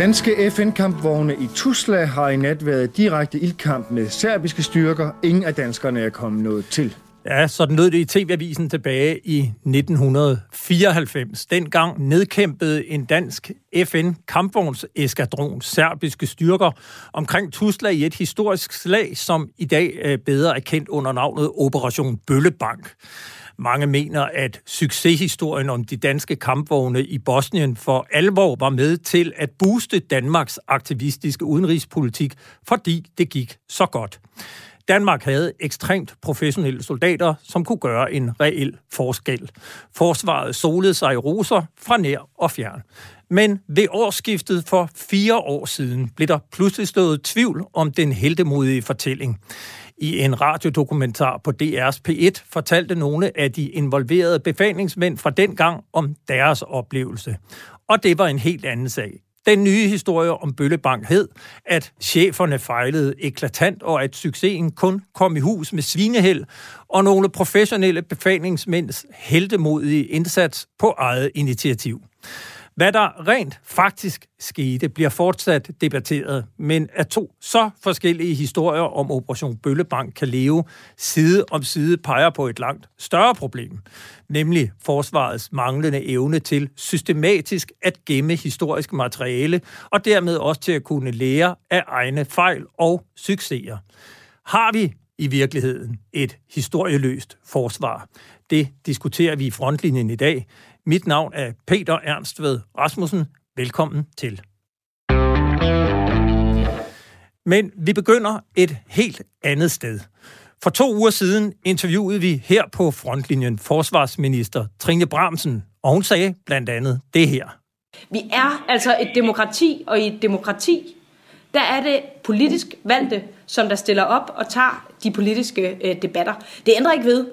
Danske FN-kampvogne i Tuzla har i nat været direkte ildkamp med serbiske styrker. Ingen af danskerne er kommet noget til. Ja, sådan lød det i TV-avisen tilbage i 1994. Dengang nedkæmpede en dansk FN-kampvognseskadron serbiske styrker omkring Tuzla i et historisk slag, som i dag er bedre er kendt under navnet Operation Bøllebank. Mange mener, at succeshistorien om de danske kampvogne i Bosnien for alvor var med til at booste Danmarks aktivistiske udenrigspolitik, fordi det gik så godt. Danmark havde ekstremt professionelle soldater, som kunne gøre en reel forskel. Forsvaret solede sig i roser fra nær og fjern. Men ved årsskiftet for fire år siden blev der pludselig stået tvivl om den heldemodige fortælling. I en radiodokumentar på DR's P1 fortalte nogle af de involverede befalingsmænd fra dengang om deres oplevelse. Og det var en helt anden sag. Den nye historie om Bøllebank hed, at cheferne fejlede eklatant, og at succesen kun kom i hus med svineheld og nogle professionelle befalingsmænds heldemodige indsats på eget initiativ. Hvad der rent faktisk skete, bliver fortsat debatteret, men at to så forskellige historier om Operation Bøllebank kan leve side om side peger på et langt større problem, nemlig forsvarets manglende evne til systematisk at gemme historisk materiale, og dermed også til at kunne lære af egne fejl og succeser. Har vi i virkeligheden et historieløst forsvar? Det diskuterer vi i frontlinjen i dag. Mit navn er Peter Ernstved Rasmussen. Velkommen til. Men vi begynder et helt andet sted. For to uger siden interviewede vi her på frontlinjen forsvarsminister Trine Bramsen, og hun sagde blandt andet det her. Vi er altså et demokrati, og i et demokrati, der er det politisk valgte, som der stiller op og tager de politiske øh, debatter. Det ændrer ikke ved,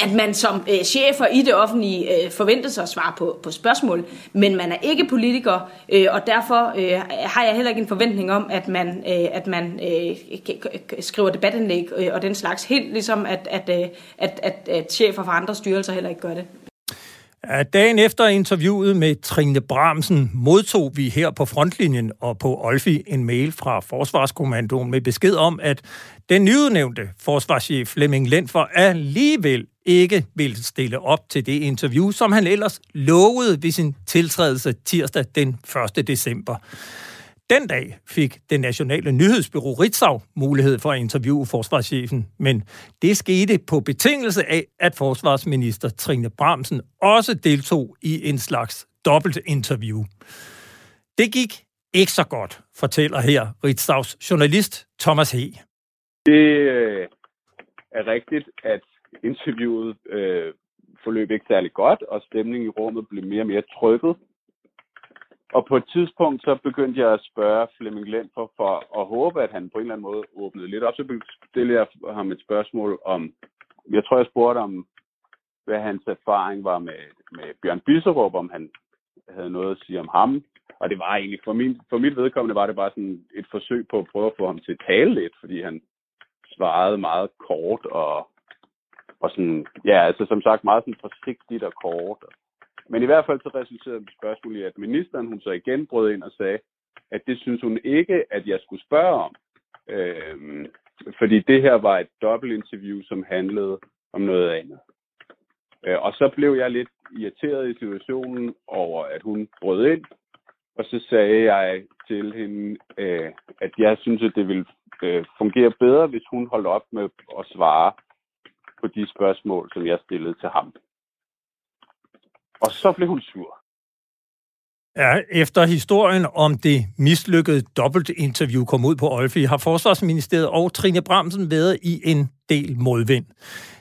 at man som øh, chefer i det offentlige øh, forventes at svare på, på spørgsmål, men man er ikke politiker, øh, og derfor øh, har jeg heller ikke en forventning om, at man, øh, at man øh, skriver debatindlæg øh, og den slags, helt ligesom at, at, øh, at, at, at chefer fra andre styrelser heller ikke gør det. Dagen efter interviewet med Trine Bramsen modtog vi her på frontlinjen og på Olfi en mail fra Forsvarskommandoen med besked om, at den nyudnævnte forsvarschef Flemming Lenfer alligevel ikke vil stille op til det interview, som han ellers lovede ved sin tiltrædelse tirsdag den 1. december. Den dag fik det nationale nyhedsbyrå Ritzau mulighed for at interviewe forsvarschefen, men det skete på betingelse af, at forsvarsminister Trine Bramsen også deltog i en slags dobbelt interview. Det gik ikke så godt, fortæller her Ritzaus journalist Thomas He. Det øh, er rigtigt, at interviewet øh, forløb ikke særlig godt, og stemningen i rummet blev mere og mere trykket. Og på et tidspunkt, så begyndte jeg at spørge Flemming Lend for, for at håbe, at han på en eller anden måde åbnede lidt op. Så stillede jeg ham et spørgsmål om, jeg tror, jeg spurgte om, hvad hans erfaring var med, med Bjørn Bisserup, om han havde noget at sige om ham. Og det var egentlig, for, min, for mit vedkommende var det bare sådan et forsøg på at prøve at få ham til at tale lidt, fordi han svarede meget kort og, og sådan, ja, altså som sagt meget sådan forsigtigt og kort. Men i hvert fald så resulterede mit spørgsmål i, at ministeren hun så igen brød ind og sagde, at det synes hun ikke, at jeg skulle spørge om. Øhm, fordi det her var et dobbeltinterview, som handlede om noget andet. Øh, og så blev jeg lidt irriteret i situationen over, at hun brød ind, og så sagde jeg til hende, øh, at jeg synes, at det ville øh, fungere bedre, hvis hun holdt op med at svare på de spørgsmål, som jeg stillede til ham. Og så blev hun sur. Ja, efter historien om det mislykkede dobbeltinterview kom ud på Olfi, har Forsvarsministeriet og Trine Bramsen været i en del modvind.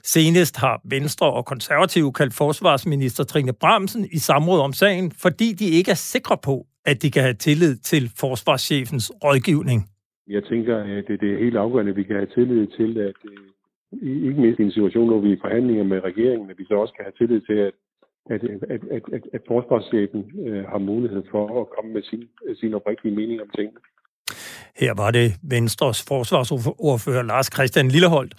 Senest har Venstre og Konservative kaldt forsvarsminister Trine Bramsen i samråd om sagen, fordi de ikke er sikre på, at de kan have tillid til forsvarschefens rådgivning. Jeg tænker, at det er helt afgørende, at vi kan have tillid til, at øh, ikke mindst i en situation, hvor vi er i forhandlinger med regeringen, at vi så også kan have tillid til, at at, at, at, at, at forsvarschefen øh, har mulighed for at komme med sin, sin oprigtige mening om tingene. Her var det Venstres forsvarsordfører Lars Christian Lilleholdt.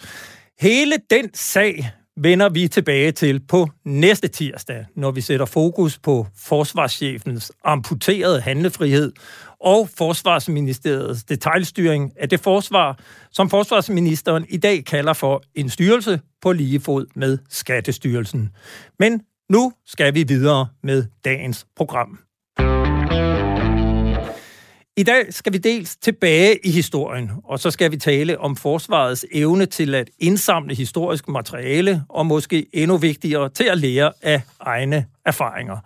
Hele den sag vender vi tilbage til på næste tirsdag, når vi sætter fokus på forsvarschefens amputerede handlefrihed og Forsvarsministeriets detaljstyring af det forsvar, som Forsvarsministeren i dag kalder for en styrelse på lige fod med Skattestyrelsen. Men nu skal vi videre med dagens program. I dag skal vi dels tilbage i historien, og så skal vi tale om forsvarets evne til at indsamle historisk materiale, og måske endnu vigtigere til at lære af egne erfaringer.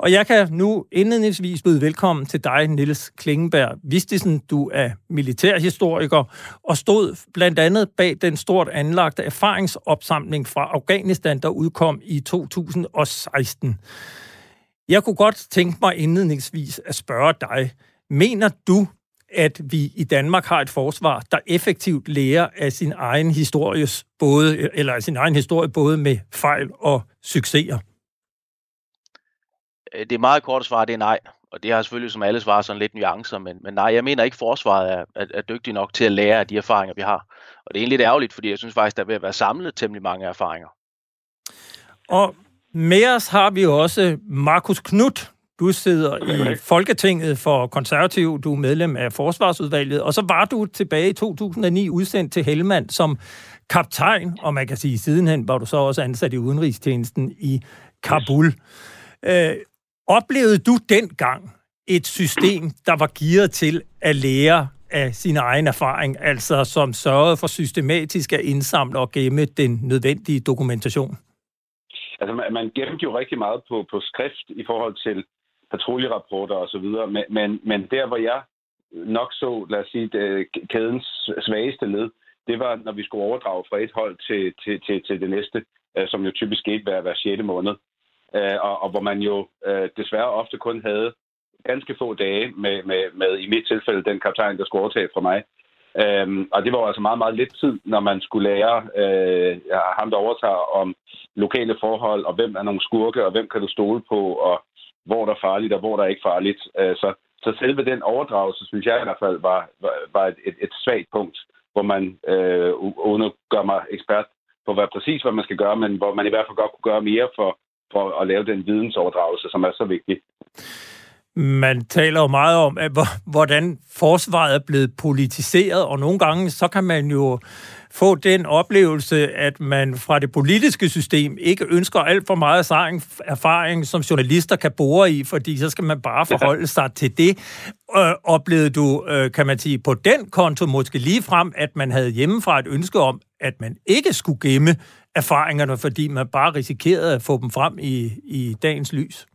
Og jeg kan nu indledningsvis byde velkommen til dig, Niels Klingenberg Vistisen. Du er militærhistoriker og stod blandt andet bag den stort anlagte erfaringsopsamling fra Afghanistan, der udkom i 2016. Jeg kunne godt tænke mig indledningsvis at spørge dig, mener du, at vi i Danmark har et forsvar, der effektivt lærer af sin egen histories både, eller af sin egen historie både med fejl og succeser? Øh, det meget korte svar, det er nej. Og det har selvfølgelig som alle svar sådan lidt nuancer, men, men nej, jeg mener ikke, forsvaret er, er, er dygtig nok til at lære af de erfaringer, vi har. Og det er egentlig lidt ærgerligt, fordi jeg synes faktisk, der er ved at være samlet temmelig mange erfaringer. Og med os har vi også Markus Knudt. Du sidder i Folketinget for Konservativ, du er medlem af Forsvarsudvalget, og så var du tilbage i 2009 udsendt til Helmand som kaptajn, og man kan sige sidenhen var du så også ansat i udenrigstjenesten i Kabul. Øh, Oplevede du dengang et system, der var gearet til at lære af sin egen erfaring, altså som sørgede for systematisk at indsamle og gemme den nødvendige dokumentation? Altså, man, man gemte jo rigtig meget på, på skrift i forhold til patruljerapporter og så videre, men, men, men der, hvor jeg nok så, lad os sige, det, kædens svageste led, det var, når vi skulle overdrage fra et hold til, til, til, til det næste, øh, som jo typisk skete hver, hver 6. måned øh, og, og hvor man jo øh, desværre ofte kun havde ganske få dage med, med, med, i mit tilfælde, den kaptajn, der skulle overtage fra mig. Øhm, og det var altså meget, meget lidt tid, når man skulle lære øh, ham, der overtager om lokale forhold, og hvem er nogle skurke, og hvem kan du stole på, og hvor der er farligt, og hvor der er ikke farligt. Øh, så, så selve den overdragelse, synes jeg i hvert fald, var, var, var et, et, et svagt punkt, hvor man, øh, uden at gøre mig ekspert på, hvad præcis hvad man skal gøre, men hvor man i hvert fald godt kunne gøre mere for for at lave den vidensoverdragelse, som er så vigtig. Man taler jo meget om, at hvordan forsvaret er blevet politiseret, og nogle gange så kan man jo få den oplevelse, at man fra det politiske system ikke ønsker alt for meget erfaring, som journalister kan bore i, fordi så skal man bare forholde sig til det. Øh, oplevede du, øh, kan man sige, på den konto måske lige frem, at man havde hjemmefra et ønske om, at man ikke skulle gemme erfaringerne, fordi man bare risikerede at få dem frem i, i dagens lys?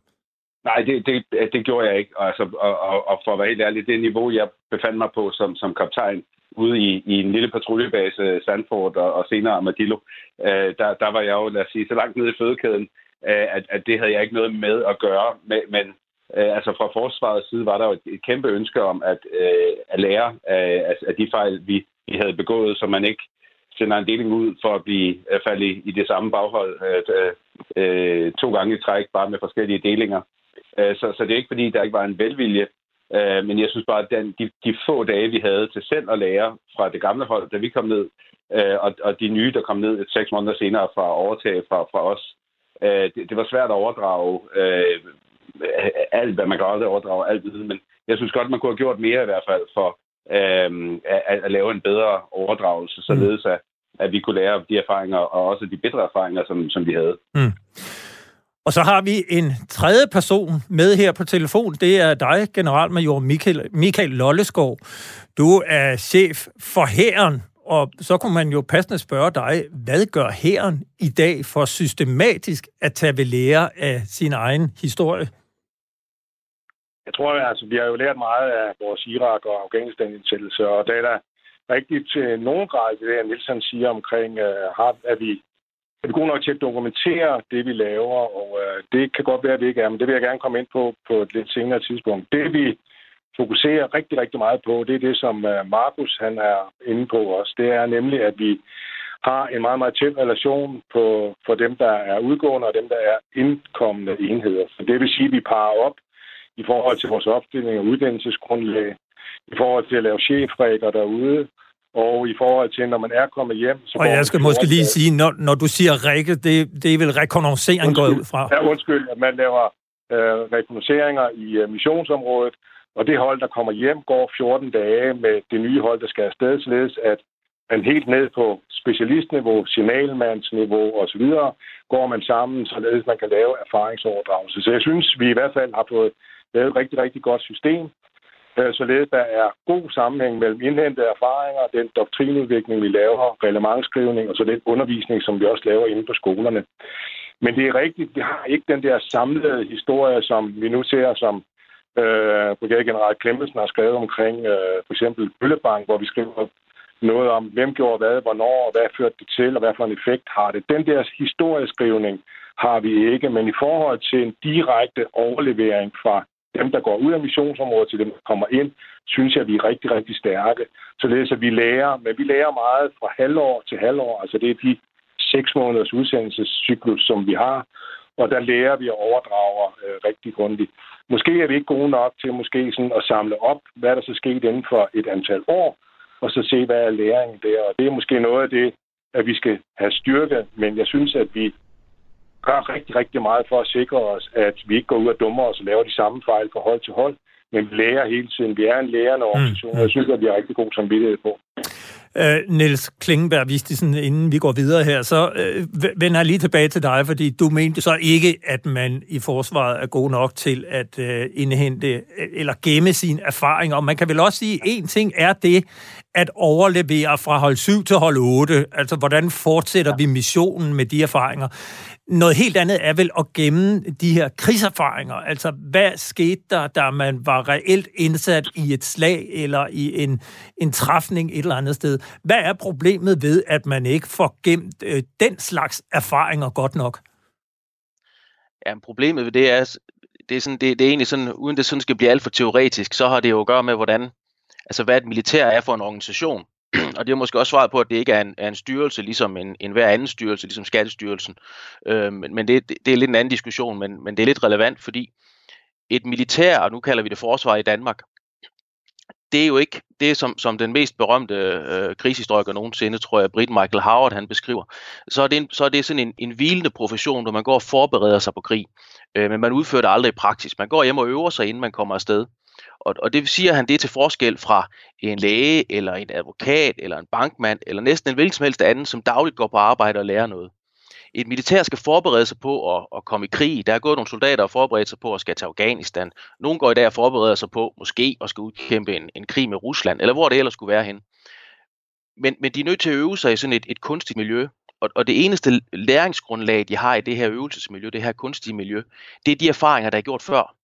Nej, det, det, det gjorde jeg ikke. Altså, og, og, og for at være helt ærlig, det niveau, jeg befandt mig på som, som kaptajn ude i, i en lille patruljebase, Sandford og, og senere Armadillo, øh, der, der var jeg jo, lad os sige, så langt nede i fødekæden, øh, at, at det havde jeg ikke noget med at gøre. Men, men øh, altså fra forsvarets side var der jo et, et kæmpe ønske om at, øh, at lære af, af de fejl, vi, vi havde begået, så man ikke sender en deling ud for at blive uh, falde i, i det samme baghold uh, uh, to gange i træk, bare med forskellige delinger. Uh, så, så det er ikke fordi, der ikke var en velvilje, øh, men jeg synes bare, at den, de, de få dage, vi havde til selv at lære fra det gamle hold, da vi kom ned, øh, og, og de nye, der kom ned et seks måneder senere fra at overtage fra, fra os, øh, det, det var svært at overdrage øh, alt, hvad man kan aldrig overdrage, alt viden, men jeg synes godt, man kunne have gjort mere i hvert fald for øh, at, at lave en bedre overdragelse, således at, at vi kunne lære de erfaringer, og også de bedre erfaringer, som, som vi havde. Mm. Og så har vi en tredje person med her på telefon. Det er dig, generalmajor Michael, Michael Lolleskov. Du er chef for hæren, og så kunne man jo passende spørge dig, hvad gør hæren i dag for systematisk at tage ved lære af sin egen historie? Jeg tror, altså, vi har jo lært meget af vores Irak- og Afghanistan-indsættelse, og det er da rigtigt til nogen grad, det der Nielsen siger omkring, uh, har, at vi er vi gode nok til at dokumentere det, vi laver, og uh, det kan godt være, at vi ikke er, men det vil jeg gerne komme ind på på et lidt senere tidspunkt. Det, vi fokuserer rigtig, rigtig meget på, det er det, som uh, Markus han er inde på også. Det er nemlig, at vi har en meget, meget tæt relation på, for dem, der er udgående og dem, der er indkommende enheder. Så det vil sige, at vi parer op i forhold til vores opstilling og uddannelsesgrundlag, i forhold til at lave chefrækker derude, og i forhold til, når man er kommet hjem... Så og jeg skal måske lige sige, når, når du siger række, det, det er vel rekognoscering gået ud fra? Ja, undskyld, at man laver øh, rekognoseringer i uh, missionsområdet, Og det hold, der kommer hjem, går 14 dage med det nye hold, der skal afsted, således at men helt ned på specialistniveau, signalmandsniveau osv., går man sammen, således man kan lave erfaringsoverdragelse. Så jeg synes, vi i hvert fald har fået lavet et rigtig, rigtig godt system, øh, således der er god sammenhæng mellem indhentede erfaringer, den doktrinudvikling, vi laver, relevantskrivning og så den undervisning, som vi også laver inde på skolerne. Men det er rigtigt, vi har ikke den der samlede historie, som vi nu ser, som øh, brigadegeneral Klemmensen har skrevet omkring øh, for eksempel Bøllebank, hvor vi skriver noget om, hvem gjorde hvad, hvornår, og hvad førte det til, og hvad for en effekt har det. Den der historieskrivning har vi ikke, men i forhold til en direkte overlevering fra dem, der går ud af missionsområdet til dem, der kommer ind, synes jeg, at vi er rigtig, rigtig stærke. Således at vi lærer, men vi lærer meget fra halvår til halvår. Altså det er de seks måneders udsendelsescyklus, som vi har, og der lærer vi og overdrager øh, rigtig grundigt. Måske er vi ikke gode nok til måske sådan at samle op, hvad der så skete inden for et antal år, og så se, hvad er læringen der. Og det er måske noget af det, at vi skal have styrke, men jeg synes, at vi gør rigtig, rigtig meget for at sikre os, at vi ikke går ud og dummer os og laver de samme fejl fra hold til hold, men vi lærer hele tiden. Vi er en lærende organisation, mm. og jeg synes, at vi har rigtig god samvittighed på. Øh, Niels Klingenberg Vistisen, inden vi går videre her, så øh, vender jeg lige tilbage til dig, fordi du mente så ikke, at man i forsvaret er god nok til at øh, indhente eller gemme sine erfaringer. Og man kan vel også sige, at en ting er det at overlevere fra hold 7 til hold 8. Altså, hvordan fortsætter vi missionen med de erfaringer? Noget helt andet er vel at gemme de her krigserfaringer. Altså, hvad skete der, da man var reelt indsat i et slag eller i en, en træfning et eller andet sted? Hvad er problemet ved, at man ikke får gemt øh, den slags erfaringer godt nok? Ja, problemet ved det er, det er, sådan, det, det er egentlig sådan, uden det sådan skal blive alt for teoretisk, så har det jo at gøre med, hvordan, altså hvad et militær er for en organisation. og det er måske også svaret på, at det ikke er en, er en styrelse, ligesom en, en hver anden styrelse, ligesom Skattestyrelsen. Øh, men men det, det er lidt en anden diskussion, men, men det er lidt relevant, fordi et militær, og nu kalder vi det forsvar i Danmark, det er jo ikke det, som, som den mest berømte øh, krigshistoriker nogensinde, tror jeg, Brit Michael Howard, han beskriver. Så er det, en, så er det sådan en, en hvilende profession, hvor man går og forbereder sig på krig. Øh, men man udfører det aldrig i praksis. Man går hjem og øver sig, inden man kommer afsted. Og, og det siger han, det er til forskel fra en læge, eller en advokat, eller en bankmand, eller næsten en hvilken som helst anden, som dagligt går på arbejde og lærer noget. Et militær skal forberede sig på at, at komme i krig. Der er gået nogle soldater og forberedt sig på at skal til Afghanistan. Nogle går i dag og forbereder sig på måske at skal udkæmpe en, en krig med Rusland, eller hvor det ellers skulle være hen. Men, men de er nødt til at øve sig i sådan et, et kunstigt miljø. Og, og det eneste læringsgrundlag, de har i det her øvelsesmiljø, det her kunstige miljø, det er de erfaringer, der er gjort før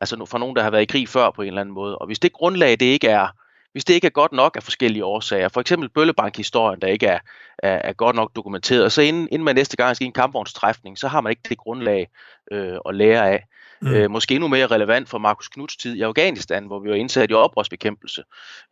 altså fra nogen, der har været i krig før på en eller anden måde. Og hvis det grundlag, det ikke er, hvis det ikke er godt nok af forskellige årsager, for eksempel Bøllebank-historien, der ikke er, er, er godt nok dokumenteret, så inden, inden man næste gang skal i en kampvognstræfning, så har man ikke det grundlag øh, at lære af. Mm. Øh, måske endnu mere relevant for Markus Knuds tid i Afghanistan, hvor vi var indsat i oprørsbekæmpelse.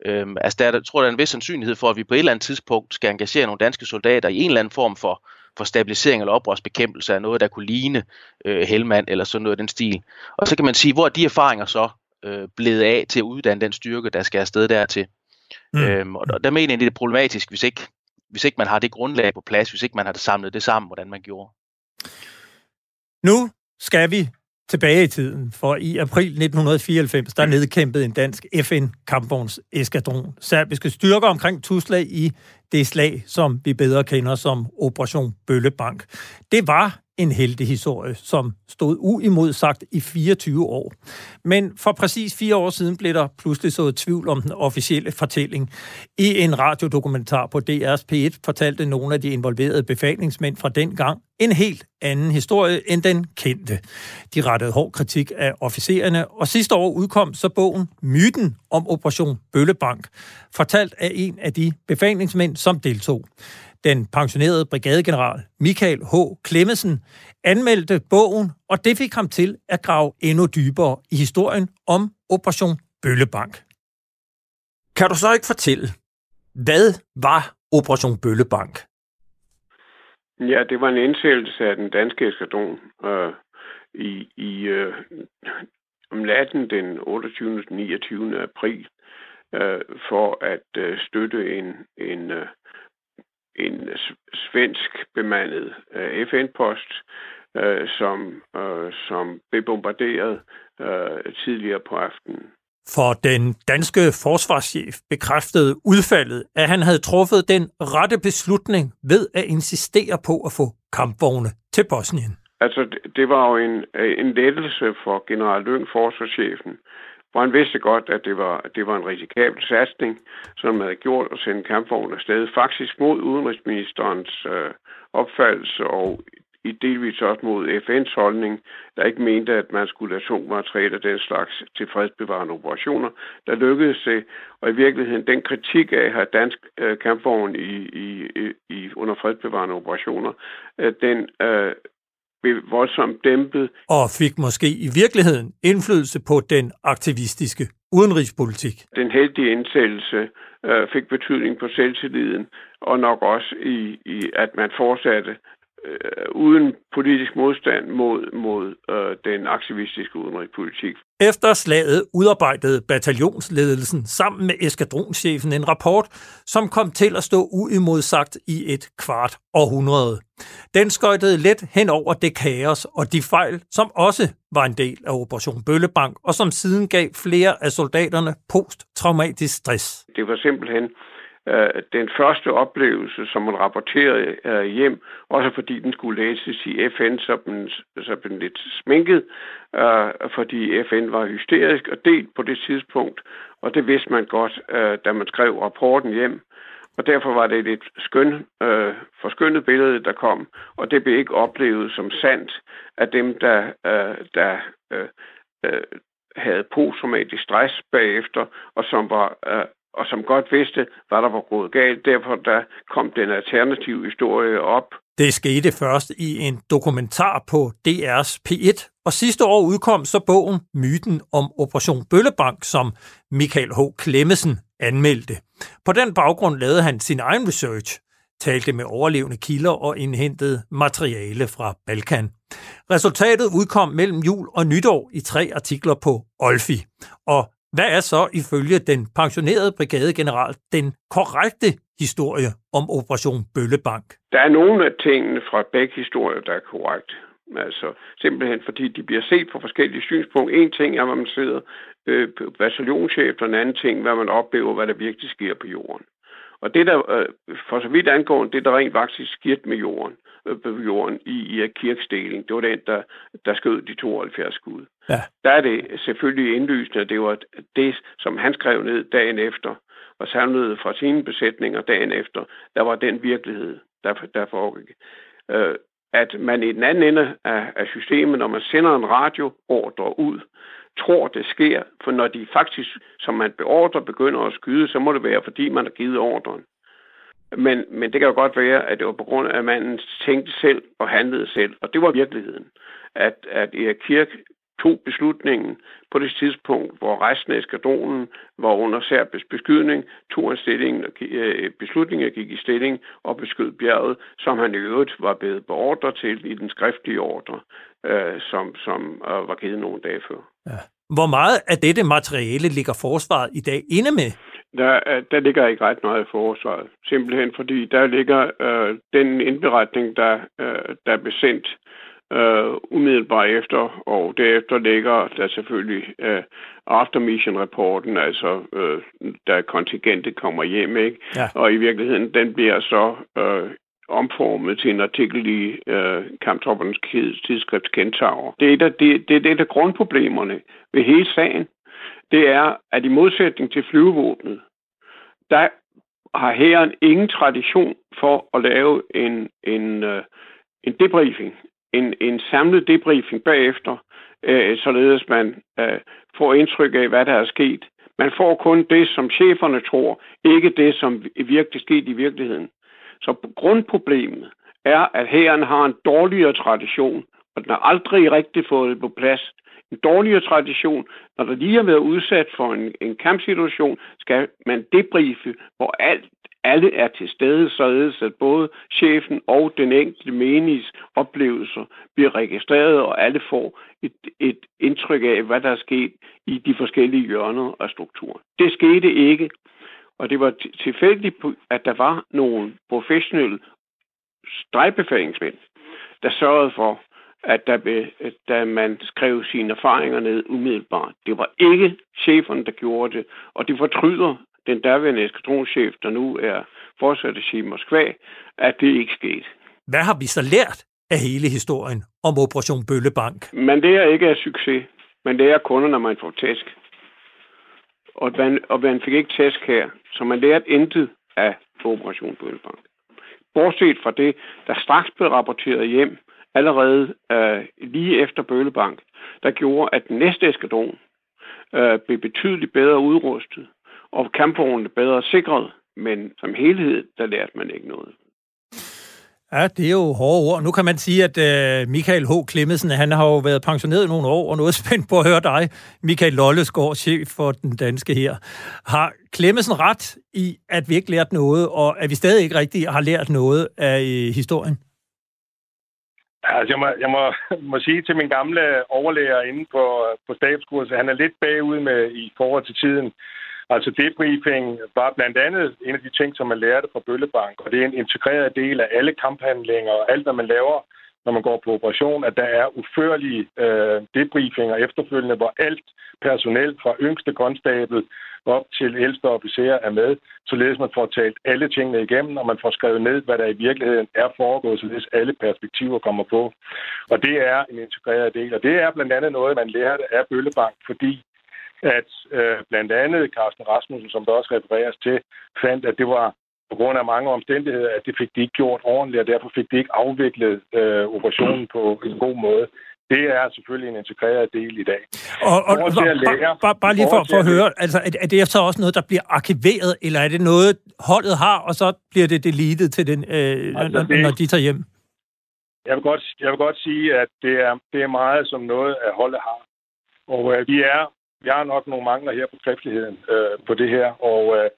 Øh, altså der, der tror der er en vis sandsynlighed for, at vi på et eller andet tidspunkt skal engagere nogle danske soldater i en eller anden form for for stabilisering eller oprørsbekæmpelse af noget, der kunne ligne øh, Helmand eller sådan noget af den stil. Og så kan man sige, hvor er de erfaringer så øh, blevet af til at uddanne den styrke, der skal afsted dertil. Mm. Øhm, og der mener jeg, det er problematisk, hvis ikke, hvis ikke man har det grundlag på plads, hvis ikke man har det samlet det sammen, hvordan man gjorde. Nu skal vi tilbage i tiden, for i april 1994, der nedkæmpede en dansk FN-kampvogns eskadron serbiske styrker omkring Tuzla i det slag, som vi bedre kender som Operation Bøllebank. Det var en heltehistorie, historie, som stod uimodsagt i 24 år. Men for præcis fire år siden blev der pludselig så tvivl om den officielle fortælling. I en radiodokumentar på DR's P1 fortalte nogle af de involverede befalingsmænd fra den gang en helt anden historie end den kendte. De rettede hård kritik af officererne, og sidste år udkom så bogen Myten om Operation Bøllebank, fortalt af en af de befalingsmænd, som deltog. Den pensionerede brigadegeneral Michael H. Klemmesen anmeldte bogen, og det fik ham til at grave endnu dybere i historien om Operation Bøllebank. Kan du så ikke fortælle, hvad var Operation Bøllebank? Ja, det var en indsættelse af den danske eskadron øh, i, i øh, om natten den 28. 29. april øh, for at øh, støtte en, en øh, en svensk bemandet øh, FN-post, øh, som, øh, som blev bombarderet øh, tidligere på aftenen. For den danske forsvarschef bekræftede udfaldet, at han havde truffet den rette beslutning ved at insistere på at få kampvogne til Bosnien. Altså, det var jo en, en lettelse for general Lyng, forsvarschefen, for han vidste godt, at det var, det var en risikabel satsning, som havde gjort at sende kampvognen afsted, faktisk mod udenrigsministerens øh, opfattelse og i delvis også mod FN's holdning, der ikke mente, at man skulle atommateriale og den slags til fredsbevarende operationer. Der lykkedes det, og i virkeligheden den kritik af at have dansk øh, kampvogn i, i, i, under fredsbevarende operationer, øh, den øh, blev voldsomt dæmpet. Og fik måske i virkeligheden indflydelse på den aktivistiske udenrigspolitik. Den heldige indsættelse øh, fik betydning på selvtilliden, og nok også i, i at man fortsatte øh, uden politisk modstand mod, mod øh, den aktivistiske udenrigspolitik. Efter slaget udarbejdede bataljonsledelsen sammen med eskadronschefen en rapport, som kom til at stå uimodsagt i et kvart århundrede. Den skøjtede let hen over det kaos og de fejl, som også var en del af Operation Bøllebank, og som siden gav flere af soldaterne posttraumatisk stress. Det var simpelthen øh, den første oplevelse, som man rapporterede øh, hjem, også fordi den skulle læses i FN, så den, så den lidt sminket, øh, fordi FN var hysterisk og delt på det tidspunkt, og det vidste man godt, øh, da man skrev rapporten hjem. Og derfor var det et skøn, øh, forskyndet billede, der kom, og det blev ikke oplevet som sandt af dem, der, øh, der øh, øh, havde posttraumatisk stress bagefter, og som var øh, og som godt vidste, hvad der var gået galt. Derfor der kom den alternative historie op. Det skete først i en dokumentar på DR's P1, og sidste år udkom så bogen Myten om Operation Bøllebank, som Michael H. Klemmesen anmeldte. På den baggrund lavede han sin egen research, talte med overlevende kilder og indhentede materiale fra Balkan. Resultatet udkom mellem jul og nytår i tre artikler på Olfi, og hvad er så ifølge den pensionerede brigadegeneral den korrekte historie om Operation Bøllebank? Der er nogle af tingene fra begge historier, der er korrekt. Altså simpelthen fordi de bliver set på forskellige synspunkter. En ting er, hvad man sidder øh, bataljonschef, og en anden ting, hvad man oplever, hvad der virkelig sker på jorden. Og det der, øh, for så vidt angår det, der rent faktisk sker med jorden, øh, på jorden i, i kirksdeling, det var den, der, der skød de 72 skud. Ja. Der er det selvfølgelig indlysende, at det var det, som han skrev ned dagen efter, og samlede fra sine besætninger dagen efter, der var den virkelighed, der, der foregik. Øh, at man i den anden ende af, af systemet, når man sender en radioordre ud, tror, det sker, for når de faktisk, som man beordrer, begynder at skyde, så må det være, fordi man har givet ordren. Men, men det kan jo godt være, at det var på grund af, at manden tænkte selv og handlede selv, og det var virkeligheden. At, at Erik Kirk tog beslutningen på det tidspunkt, hvor resten af eskadronen var under serbisk beskydning, tog en stilling, øh, beslutningen gik i stilling og beskød bjerget, som han i øvrigt var blevet beordret til i den skriftlige ordre, øh, som, som øh, var givet nogle dage før. Ja. Hvor meget af dette materiale ligger forsvaret i dag inde med? Der, der ligger ikke ret meget i forsvaret. Simpelthen fordi der ligger øh, den indberetning, der, øh, der blev sendt øh, umiddelbart efter, og derefter ligger der selvfølgelig øh, aftermission-rapporten, altså øh, da kontingentet kommer hjem, ikke? Ja. Og i virkeligheden, den bliver så øh, omformet til en artikel i øh, kamptroppernes tidsskrift Kentaur. Det er, det, det, det er det, grundproblemerne ved hele sagen. Det er, at i modsætning til flyvevåbnet, der har hæren ingen tradition for at lave en, en, øh, en debriefing, en, en samlet debriefing bagefter, øh, således man øh, får indtryk af, hvad der er sket. Man får kun det, som cheferne tror, ikke det, som virkelig skete i virkeligheden. Så grundproblemet er, at hæren har en dårligere tradition, og den har aldrig rigtig fået det på plads. En dårligere tradition, når der lige har været udsat for en, en kampsituation, skal man debriefe, hvor alt, alle er til stede, således at både chefen og den enkelte menigs oplevelser bliver registreret, og alle får et, et indtryk af, hvad der er sket i de forskellige hjørner af strukturen. Det skete ikke. Og det var tilfældigt, at der var nogle professionelle stregbefalingsmænd, der sørgede for, at der blev, da man skrev sine erfaringer ned umiddelbart. Det var ikke cheferne, der gjorde det, og det fortryder den daværende eskadronschef, der nu er forsvarschef i Moskva, at det ikke skete. Hvad har vi så lært af hele historien om Operation Bøllebank? Man lærer ikke af succes. Man lærer kun, når man får tæsk. Og man, og man fik ikke tæsk her, så man lærte intet af Operation Bøllebank. Bortset fra det, der straks blev rapporteret hjem, allerede øh, lige efter Bøllebank, der gjorde, at den næste eskadron øh, blev betydeligt bedre udrustet, og kampvognene bedre sikret, men som helhed, der lærte man ikke noget. Ja, det er jo hårde ord. Nu kan man sige, at øh, Michael H. Klemmesen, han har jo været pensioneret i nogle år, og nu er spændt på at høre dig, Michael Lollesgaard, chef for den danske her. Har Klemmesen ret i, at vi ikke lært noget, og at vi stadig ikke rigtig har lært noget af øh, historien? Altså, jeg må, jeg må, må sige til min gamle overlæger inde på, på stabskurset, han er lidt bagud med i forhold til tiden. Altså debriefing var blandt andet en af de ting, som man lærte fra Bøllebank, og det er en integreret del af alle kamphandlinger og alt, hvad man laver, når man går på operation, at der er uførlige øh, debriefinger efterfølgende, hvor alt personel fra yngste konstabel op til ældste officerer er med, således man får talt alle tingene igennem, og man får skrevet ned, hvad der i virkeligheden er foregået, således alle perspektiver kommer på. Og det er en integreret del, og det er blandt andet noget, man lærte af Bøllebank, fordi at øh, blandt andet Carsten Rasmussen, som der også refereres til, fandt, at det var på grund af mange omstændigheder, at det fik de ikke gjort ordentligt, og derfor fik de ikke afviklet øh, operationen på en god måde. Det er selvfølgelig en integreret del i dag. Og, og, lære, bare, bare lige for, for at høre, altså, er, det så også noget, der bliver arkiveret, eller er det noget, holdet har, og så bliver det deletet til den, øh, altså, når, det, når de tager hjem? Jeg vil, godt, jeg vil godt sige, at det er, det er meget som noget, at holdet har. Og øh, vi er vi har nok nogle mangler her på skriftligheden øh, på det her, og øh,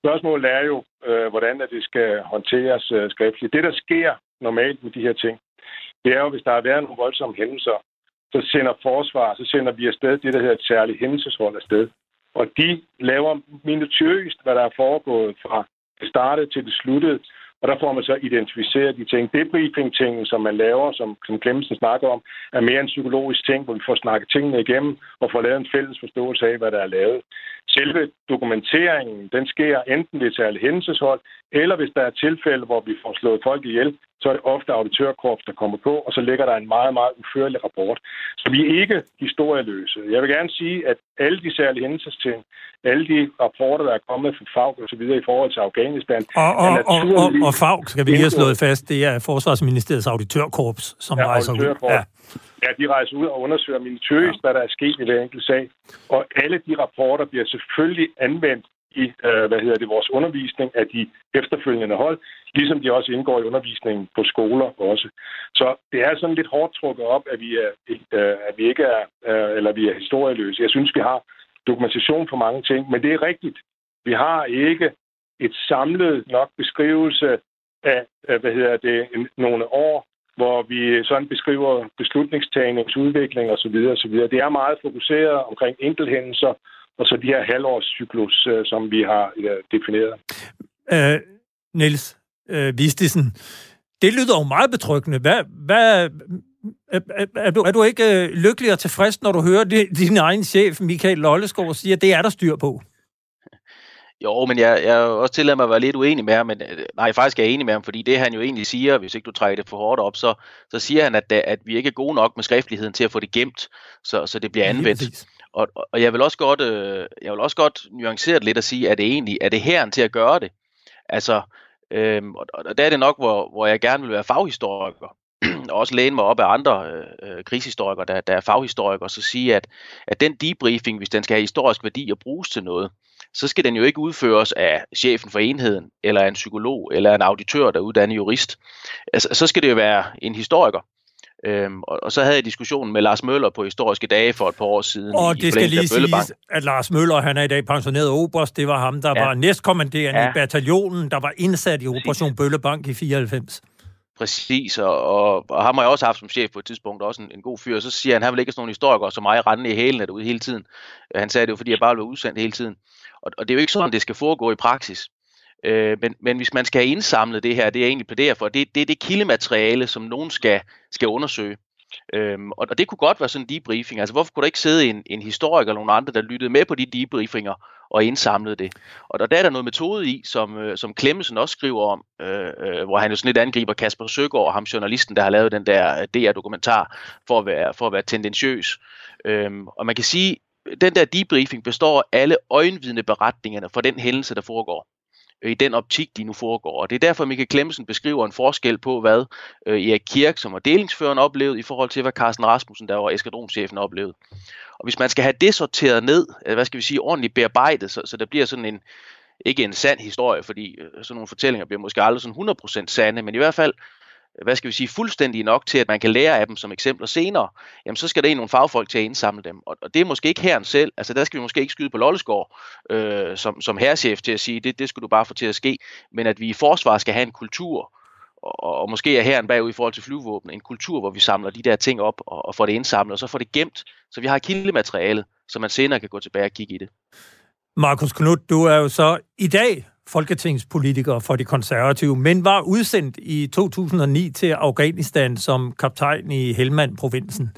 spørgsmålet er jo, øh, hvordan det skal håndteres øh, skriftligt. Det, der sker normalt med de her ting, det er jo, hvis der har været nogle voldsomme hændelser, så sender forsvar, så sender vi afsted det, der hedder et særligt hændelseshold afsted. Og de laver minutiøst, hvad der er foregået fra det startede til det sluttede, og der får man så identificeret de ting. Debriefing-ting, som man laver, som, som Clemmensen snakker om, er mere en psykologisk ting, hvor vi får snakket tingene igennem og får lavet en fælles forståelse af, hvad der er lavet. Selve dokumenteringen, den sker enten ved et særligt hændelseshold, eller hvis der er tilfælde, hvor vi får slået folk ihjel, så er det ofte auditørkorps, der kommer på, og så ligger der en meget, meget uførlig rapport. Så vi er ikke historieløse. Jeg vil gerne sige, at alle de særlige hændelsesting, alle de rapporter, der er kommet fra FAG og så videre i forhold til Afghanistan... Og, og, og, og, og FAG, skal vi lige have slået fast, det er Forsvarsministeriets auditørkorps, som ja, rejser ud. Ja. Ja, de rejser ud og undersøger minutiøst, hvad der er sket i hver enkelt sag. Og alle de rapporter bliver selvfølgelig anvendt i øh, hvad hedder det, vores undervisning af de efterfølgende hold, ligesom de også indgår i undervisningen på skoler også. Så det er sådan lidt hårdt trukket op, at vi, er, øh, at vi ikke er, øh, eller vi er historieløse. Jeg synes, vi har dokumentation for mange ting, men det er rigtigt. Vi har ikke et samlet nok beskrivelse af, hvad hedder det, nogle år, hvor vi sådan beskriver beslutningstagningsudvikling osv. osv. Det er meget fokuseret omkring enkelthændelser, og så de her halvårscyklus, øh, som vi har defineret. Øh, Niels øh, Vistisen, det lyder jo meget betryggende. Hvad, hvad, er, er, er, du, er du ikke øh, lykkelig og tilfreds, når du hører din egen chef, Michael Lollesgaard, sige, at det er der styr på? Jo, men jeg, jeg også tillader mig at være lidt uenig med ham, men øh, nej, faktisk er jeg enig med ham, fordi det han jo egentlig siger, hvis ikke du trækker det for hårdt op, så, så siger han, at, at vi ikke er gode nok med skriftligheden til at få det gemt, så, så det bliver anvendt. Og, og jeg vil også godt, øh, jeg vil også godt nuancere det lidt og sige, at det egentlig er det herren til at gøre det. Altså, øh, og, og der er det nok, hvor, hvor jeg gerne vil være faghistoriker, og også læne mig op af andre øh, øh, krigshistorikere, der, der er faghistorikere, så sige, at, at den debriefing, hvis den skal have historisk værdi og bruges til noget, så skal den jo ikke udføres af chefen for enheden, eller en psykolog, eller en auditør, der er uddannet jurist. Altså, så skal det jo være en historiker, Øhm, og, og så havde jeg diskussionen med Lars Møller på historiske dage for et par år siden. Og i, det skal lige siges, at Lars Møller, han er i dag pensioneret oberst. Det var ham, der ja. var næstkommanderende ja. i bataljonen, der var indsat i Operation Bøllebank i 94. Præcis, og, og, og ham har jeg også haft som chef på et tidspunkt, også en, en god fyr, og så siger han, han vil ikke have sådan nogle historikere som mig rende i hælene derude hele tiden. Han sagde det jo, fordi jeg bare blev udsendt hele tiden. Og, og det er jo ikke sådan, det skal foregå i praksis. Øh, men, men hvis man skal have indsamlet det her, det er egentlig plæderer for, det, det er det kildemateriale, som nogen skal, skal undersøge. Øhm, og, og det kunne godt være sådan en debriefing. Altså hvorfor kunne der ikke sidde en, en historiker eller nogen andre, der lyttede med på de debriefinger og indsamlede det? Og der, der er der noget metode i, som, øh, som Clemmensen også skriver om, øh, øh, hvor han jo sådan lidt angriber Kasper Søgaard, ham journalisten, der har lavet den der øh, DR-dokumentar, for at være, for at være tendentiøs. Øhm, og man kan sige, den der debriefing består af alle øjenvidneberetningerne for den hændelse, der foregår øh, i den optik, de nu foregår. Og det er derfor, Michael Klemmensen beskriver en forskel på, hvad øh, Erik Kirk, som var delingsføreren, oplevede, i forhold til, hvad Carsten Rasmussen, der var eskadronchefen, oplevede. Og hvis man skal have det sorteret ned, hvad skal vi sige, ordentligt bearbejdet, så, så der bliver sådan en, ikke en sand historie, fordi øh, sådan nogle fortællinger bliver måske aldrig sådan 100% sande, men i hvert fald hvad skal vi sige, fuldstændig nok til, at man kan lære af dem som eksempler senere, jamen så skal der en nogle fagfolk til at indsamle dem. Og, og det er måske ikke herren selv, altså der skal vi måske ikke skyde på Lollesgaard øh, som, som herrechef til at sige, det, det skulle du bare få til at ske, men at vi i forsvar skal have en kultur, og, og måske er herren bagud i forhold til flyvåben, en kultur, hvor vi samler de der ting op og, og får det indsamlet, og så får det gemt, så vi har kildemateriale, så man senere kan gå tilbage og kigge i det. Markus Knud, du er jo så i dag folketingspolitiker for de konservative, men var udsendt i 2009 til Afghanistan som kaptajn i Helmand-provinsen.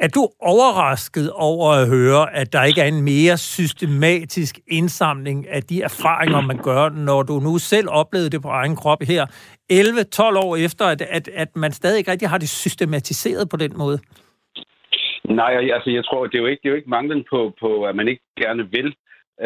Er du overrasket over at høre, at der ikke er en mere systematisk indsamling af de erfaringer, man gør, når du nu selv oplevede det på egen krop her, 11-12 år efter, at, at, at man stadig ikke rigtig har det systematiseret på den måde? Nej, altså jeg tror, det er jo ikke, det er jo ikke manglen på, på, at man ikke gerne vil.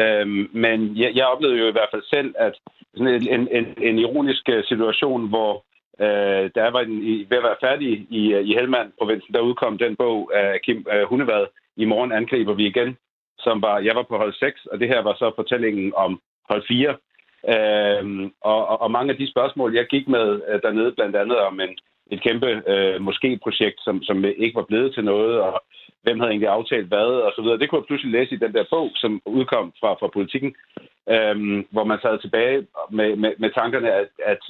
Øhm, men jeg, jeg oplevede jo i hvert fald selv, at sådan en, en, en, en ironisk øh, situation, hvor øh, der var en, i, ved at være færdig i, øh, i Helmand-provinsen, der udkom den bog af Kim øh, Hundevad, I morgen angriber vi igen, som var, jeg var på hold 6, og det her var så fortællingen om hold 4. Øhm, og, og, og mange af de spørgsmål, jeg gik med øh, dernede, blandt andet om en, et kæmpe øh, måske-projekt, som, som ikke var blevet til noget, og hvem havde egentlig aftalt hvad, og så videre. Det kunne jeg pludselig læse i den der bog, som udkom fra, fra politikken, øhm, hvor man sad tilbage med, med, med tankerne, at, at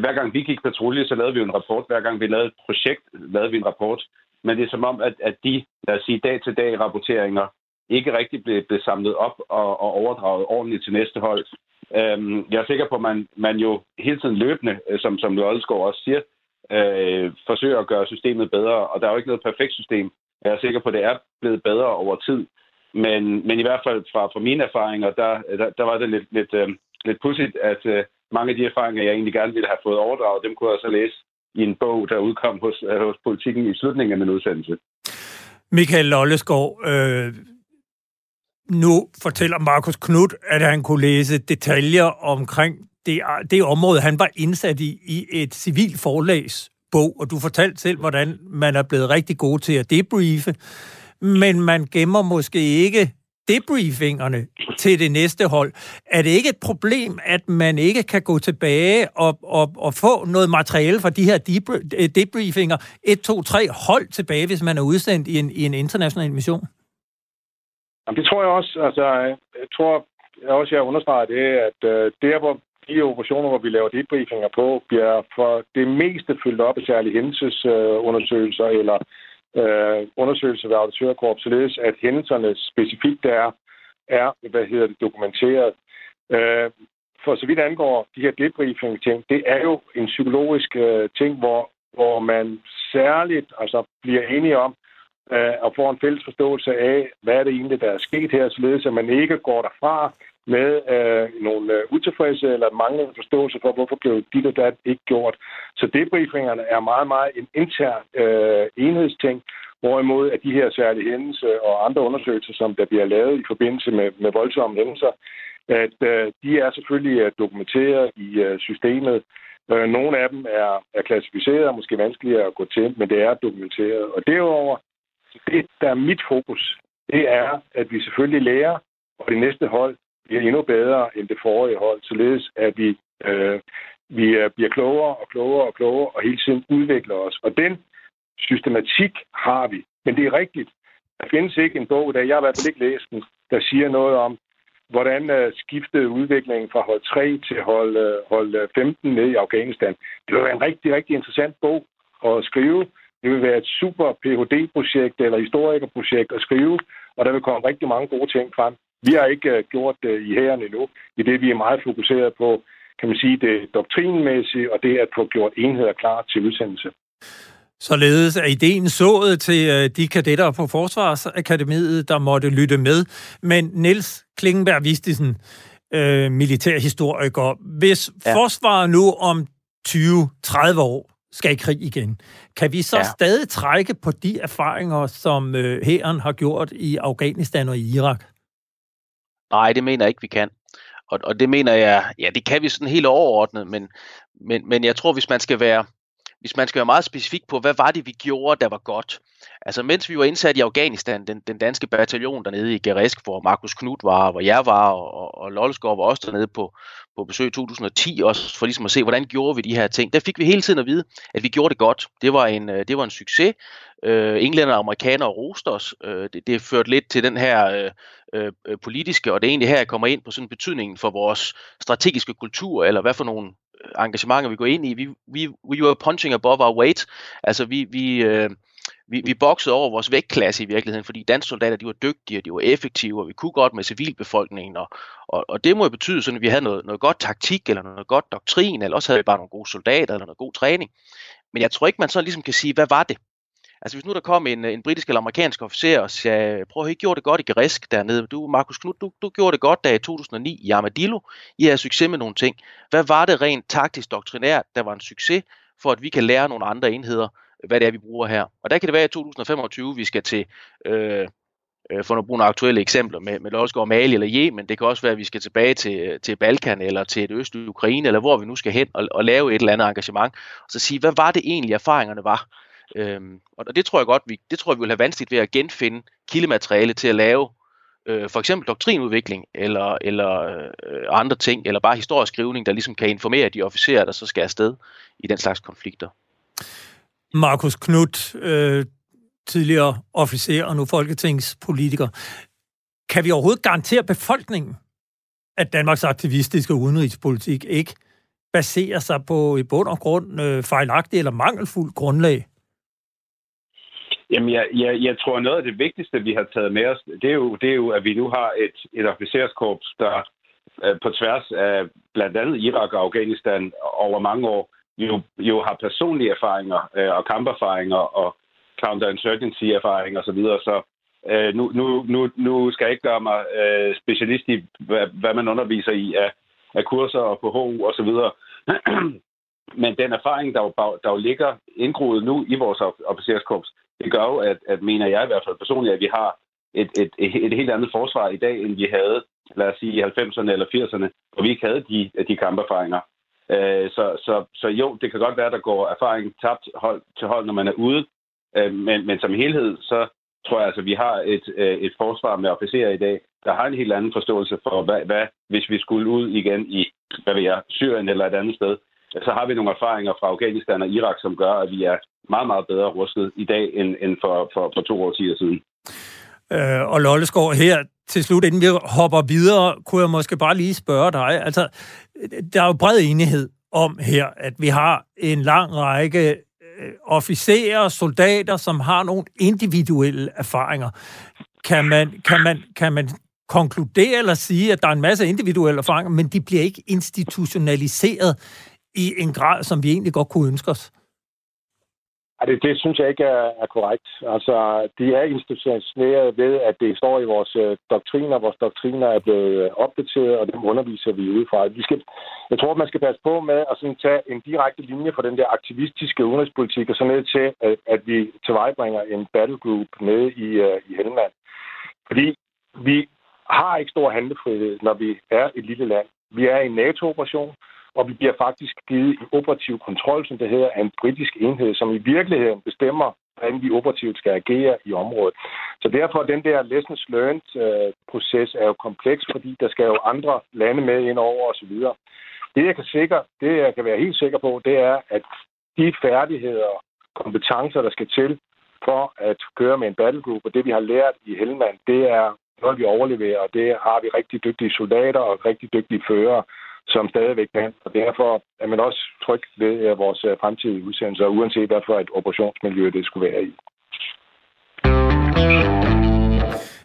hver gang vi gik patrulje, så lavede vi en rapport. Hver gang vi lavede et projekt, lavede vi en rapport. Men det er som om, at, at de, lad os sige, dag-til-dag rapporteringer ikke rigtig blev, blev samlet op og, og overdraget ordentligt til næste hold. Øhm, jeg er sikker på, at man, man jo hele tiden løbende, øh, som, som Lødelsgaard også siger, øh, forsøger at gøre systemet bedre. Og der er jo ikke noget perfekt system. Jeg er sikker på, at det er blevet bedre over tid. Men, men i hvert fald fra, fra mine erfaringer, der, der, der var det lidt, lidt, øh, lidt pudsigt, at øh, mange af de erfaringer, jeg egentlig gerne ville have fået overdraget, dem kunne jeg så læse i en bog, der udkom hos, øh, hos politikken i slutningen af min udsendelse. Michael Lolleskov, øh, nu fortæller Markus Knud, at han kunne læse detaljer omkring det, det område, han var indsat i, i et civil forlags bog, og du fortalte selv, hvordan man er blevet rigtig god til at debriefe, men man gemmer måske ikke debriefingerne til det næste hold. Er det ikke et problem, at man ikke kan gå tilbage og, og, og få noget materiale fra de her øh, debriefinger, 1, 2, 3 hold tilbage, hvis man er udsendt i en, i en international mission? Jamen, det tror jeg også. Altså, jeg tror jeg også, jeg understreger det, at øh, der, hvor de operationer, hvor vi laver debriefinger på, bliver for det meste fyldt op af særlige hændelsesundersøgelser øh, uh, eller øh, undersøgelser ved auditørkorps, således at hændelserne specifikt der er, hvad hedder det, dokumenteret. Øh, for så vidt angår de her debriefing-ting, det er jo en psykologisk øh, ting, hvor, hvor man særligt altså, bliver enige om, øh, og får en fælles forståelse af, hvad er det egentlig, der er sket her, således at man ikke går derfra med øh, nogle øh, utilfredse eller manglende forståelse for, hvorfor blev dit og dat ikke gjort. Så debriefingerne er meget, meget en intern øh, enhedsting, hvorimod at de her særlige hændelser og andre undersøgelser, som der bliver lavet i forbindelse med, med voldsomme hændelser, at øh, de er selvfølgelig øh, dokumenteret i øh, systemet. Øh, nogle af dem er, er klassificeret og måske vanskeligere at gå til, men det er dokumenteret. Og derudover det, der er mit fokus, det er, at vi selvfølgelig lærer, og det næste hold bliver endnu bedre end det forrige hold, således at vi, øh, vi øh, bliver klogere og klogere og klogere og hele tiden udvikler os. Og den systematik har vi. Men det er rigtigt. Der findes ikke en bog, der jeg har i hvert fald ikke læst den, der siger noget om, hvordan uh, skiftede udviklingen fra hold 3 til hold, øh, hold 15 ned i Afghanistan. Det var en rigtig, rigtig interessant bog at skrive, det vil være et super Ph.D.-projekt eller historikerprojekt at skrive, og der vil komme rigtig mange gode ting frem. Vi har ikke uh, gjort det uh, i hæren endnu, i det vi er meget fokuseret på, kan man sige, det doktrinmæssige, og det at få gjort enheder klar til udsendelse. Således er ideen sået til øh, de kadetter på Forsvarsakademiet, der måtte lytte med. Men Niels Klingenberg Vistisen, øh, militærhistoriker, hvis ja. forsvaret nu om 20-30 år skal i krig igen, kan vi så ja. stadig trække på de erfaringer, som øh, hæren har gjort i Afghanistan og i Irak? Nej, det mener jeg ikke, vi kan. Og, og det mener jeg, ja, det kan vi sådan helt overordnet, men, men, men jeg tror, hvis man skal være hvis man skal være meget specifik på, hvad var det, vi gjorde, der var godt. Altså, mens vi var indsat i Afghanistan, den, den danske bataljon dernede i Geresk, hvor Markus Knud var, hvor jeg var, og, og Lollesgaard var også dernede på, på besøg i 2010, også for ligesom at se, hvordan gjorde vi de her ting. Der fik vi hele tiden at vide, at vi gjorde det godt. Det var en, øh, det var en succes. Øh, englænder og amerikanere roste os. Øh, det, det førte lidt til den her øh, Øh, øh, politiske, og det er egentlig her, jeg kommer ind på sådan betydningen for vores strategiske kultur, eller hvad for nogle øh, engagementer, vi går ind i. Vi, vi, we were punching above our weight. Altså, vi, vi, øh, vi, vi boksede over vores vægtklasse i virkeligheden, fordi danske soldater, de var dygtige, de var effektive, og vi kunne godt med civilbefolkningen, og, og, og det må jo betyde sådan, at vi havde noget, noget godt taktik, eller noget godt doktrin, eller også havde vi bare nogle gode soldater, eller noget god træning. Men jeg tror ikke, man så ligesom kan sige, hvad var det? Altså hvis nu der kom en, en britisk eller amerikansk officer og sagde, prøv at I gjorde det godt i Gerisk dernede. Du, Markus Knud, du, du gjorde det godt der i 2009 i Armadillo. I har succes med nogle ting. Hvad var det rent taktisk doktrinært, der var en succes, for at vi kan lære nogle andre enheder, hvad det er, vi bruger her. Og der kan det være i 2025, vi skal til, øh, øh for at bruge nogle aktuelle eksempler med, med Lolsgaard, Mali eller Yemen. Det kan også være, at vi skal tilbage til, til Balkan eller til et østlige Ukraine, eller hvor vi nu skal hen og, og lave et eller andet engagement. Og så sige, hvad var det egentlig, erfaringerne var? Øhm, og det tror jeg godt, vi, det tror jeg, vi vil have vanskeligt ved at genfinde kildemateriale til at lave øh, for eksempel doktrinudvikling eller, eller øh, andre ting, eller bare historisk skrivning, der ligesom kan informere de officerer, der så skal afsted i den slags konflikter. Markus Knudt, øh, tidligere officer og nu folketingspolitiker. Kan vi overhovedet garantere befolkningen, at Danmarks aktivistiske udenrigspolitik ikke baserer sig på i bund og grund øh, fejlagtigt eller mangelfuldt grundlag? Jamen, jeg, jeg, jeg tror, noget af det vigtigste, vi har taget med os, det er jo, det er jo at vi nu har et, et officerskorps, der øh, på tværs af blandt andet Irak og Afghanistan over mange år jo, jo har personlige erfaringer øh, og kamperfaringer og counterinsurgency-erfaringer osv. Så, videre. så øh, nu, nu, nu, nu skal jeg ikke gøre mig øh, specialist i, hvad, hvad man underviser i af, af kurser og på HU osv., men den erfaring, der jo, der jo ligger indgroet nu i vores officerskorps, det gør jo, at, at mener jeg i hvert fald personligt, at vi har et, et, et, et helt andet forsvar i dag, end vi havde, lad os sige, i 90'erne eller 80'erne, hvor vi ikke havde de, de kamperfaringer. Øh, så, så, så jo, det kan godt være, at der går erfaring tabt hold til hold, når man er ude, øh, men, men som helhed, så tror jeg altså, at vi har et, øh, et forsvar med officerer i dag, der har en helt anden forståelse for, hvad, hvad hvis vi skulle ud igen i, hvad ved jeg, Syrien eller et andet sted, så har vi nogle erfaringer fra Afghanistan og Irak, som gør, at vi er meget, meget bedre rustet i dag, end, end for, for, for to år siden. Øh, og Lolleskov, her til slut, inden vi hopper videre, kunne jeg måske bare lige spørge dig. Altså, der er jo bred enighed om her, at vi har en lang række officerer officerer, soldater, som har nogle individuelle erfaringer. Kan man, kan man, kan man konkludere eller sige, at der er en masse individuelle erfaringer, men de bliver ikke institutionaliseret i en grad, som vi egentlig godt kunne ønske os? Det, det synes jeg ikke er, er korrekt. Altså, de er institutionaliseret ved, at det står i vores øh, doktriner. Vores doktriner er blevet øh, opdateret, og dem underviser vi udefra. Vi skal, jeg tror, man skal passe på med at sådan tage en direkte linje fra den der aktivistiske udenrigspolitik, og så ned til, at, at vi tilvejebringer en battle group nede i, uh, i Helmand. Fordi vi har ikke stor handlefrihed, når vi er et lille land. Vi er i en NATO-operation, og vi bliver faktisk givet en operativ kontrol, som det hedder, af en britisk enhed, som i virkeligheden bestemmer, hvordan vi operativt skal agere i området. Så derfor den der lessons learned-proces øh, er jo kompleks, fordi der skal jo andre lande med ind over osv. Det jeg, kan sikker, det, jeg kan være helt sikker på, det er, at de færdigheder og kompetencer, der skal til for at køre med en battlegroup, og det vi har lært i Helmand, det er noget, vi overleverer, og det har vi rigtig dygtige soldater og rigtig dygtige fører, som stadigvæk kan. Og derfor er man også tryg ved øh, vores øh, fremtidige udsendelser, uanset hvad for et operationsmiljø det skulle være i.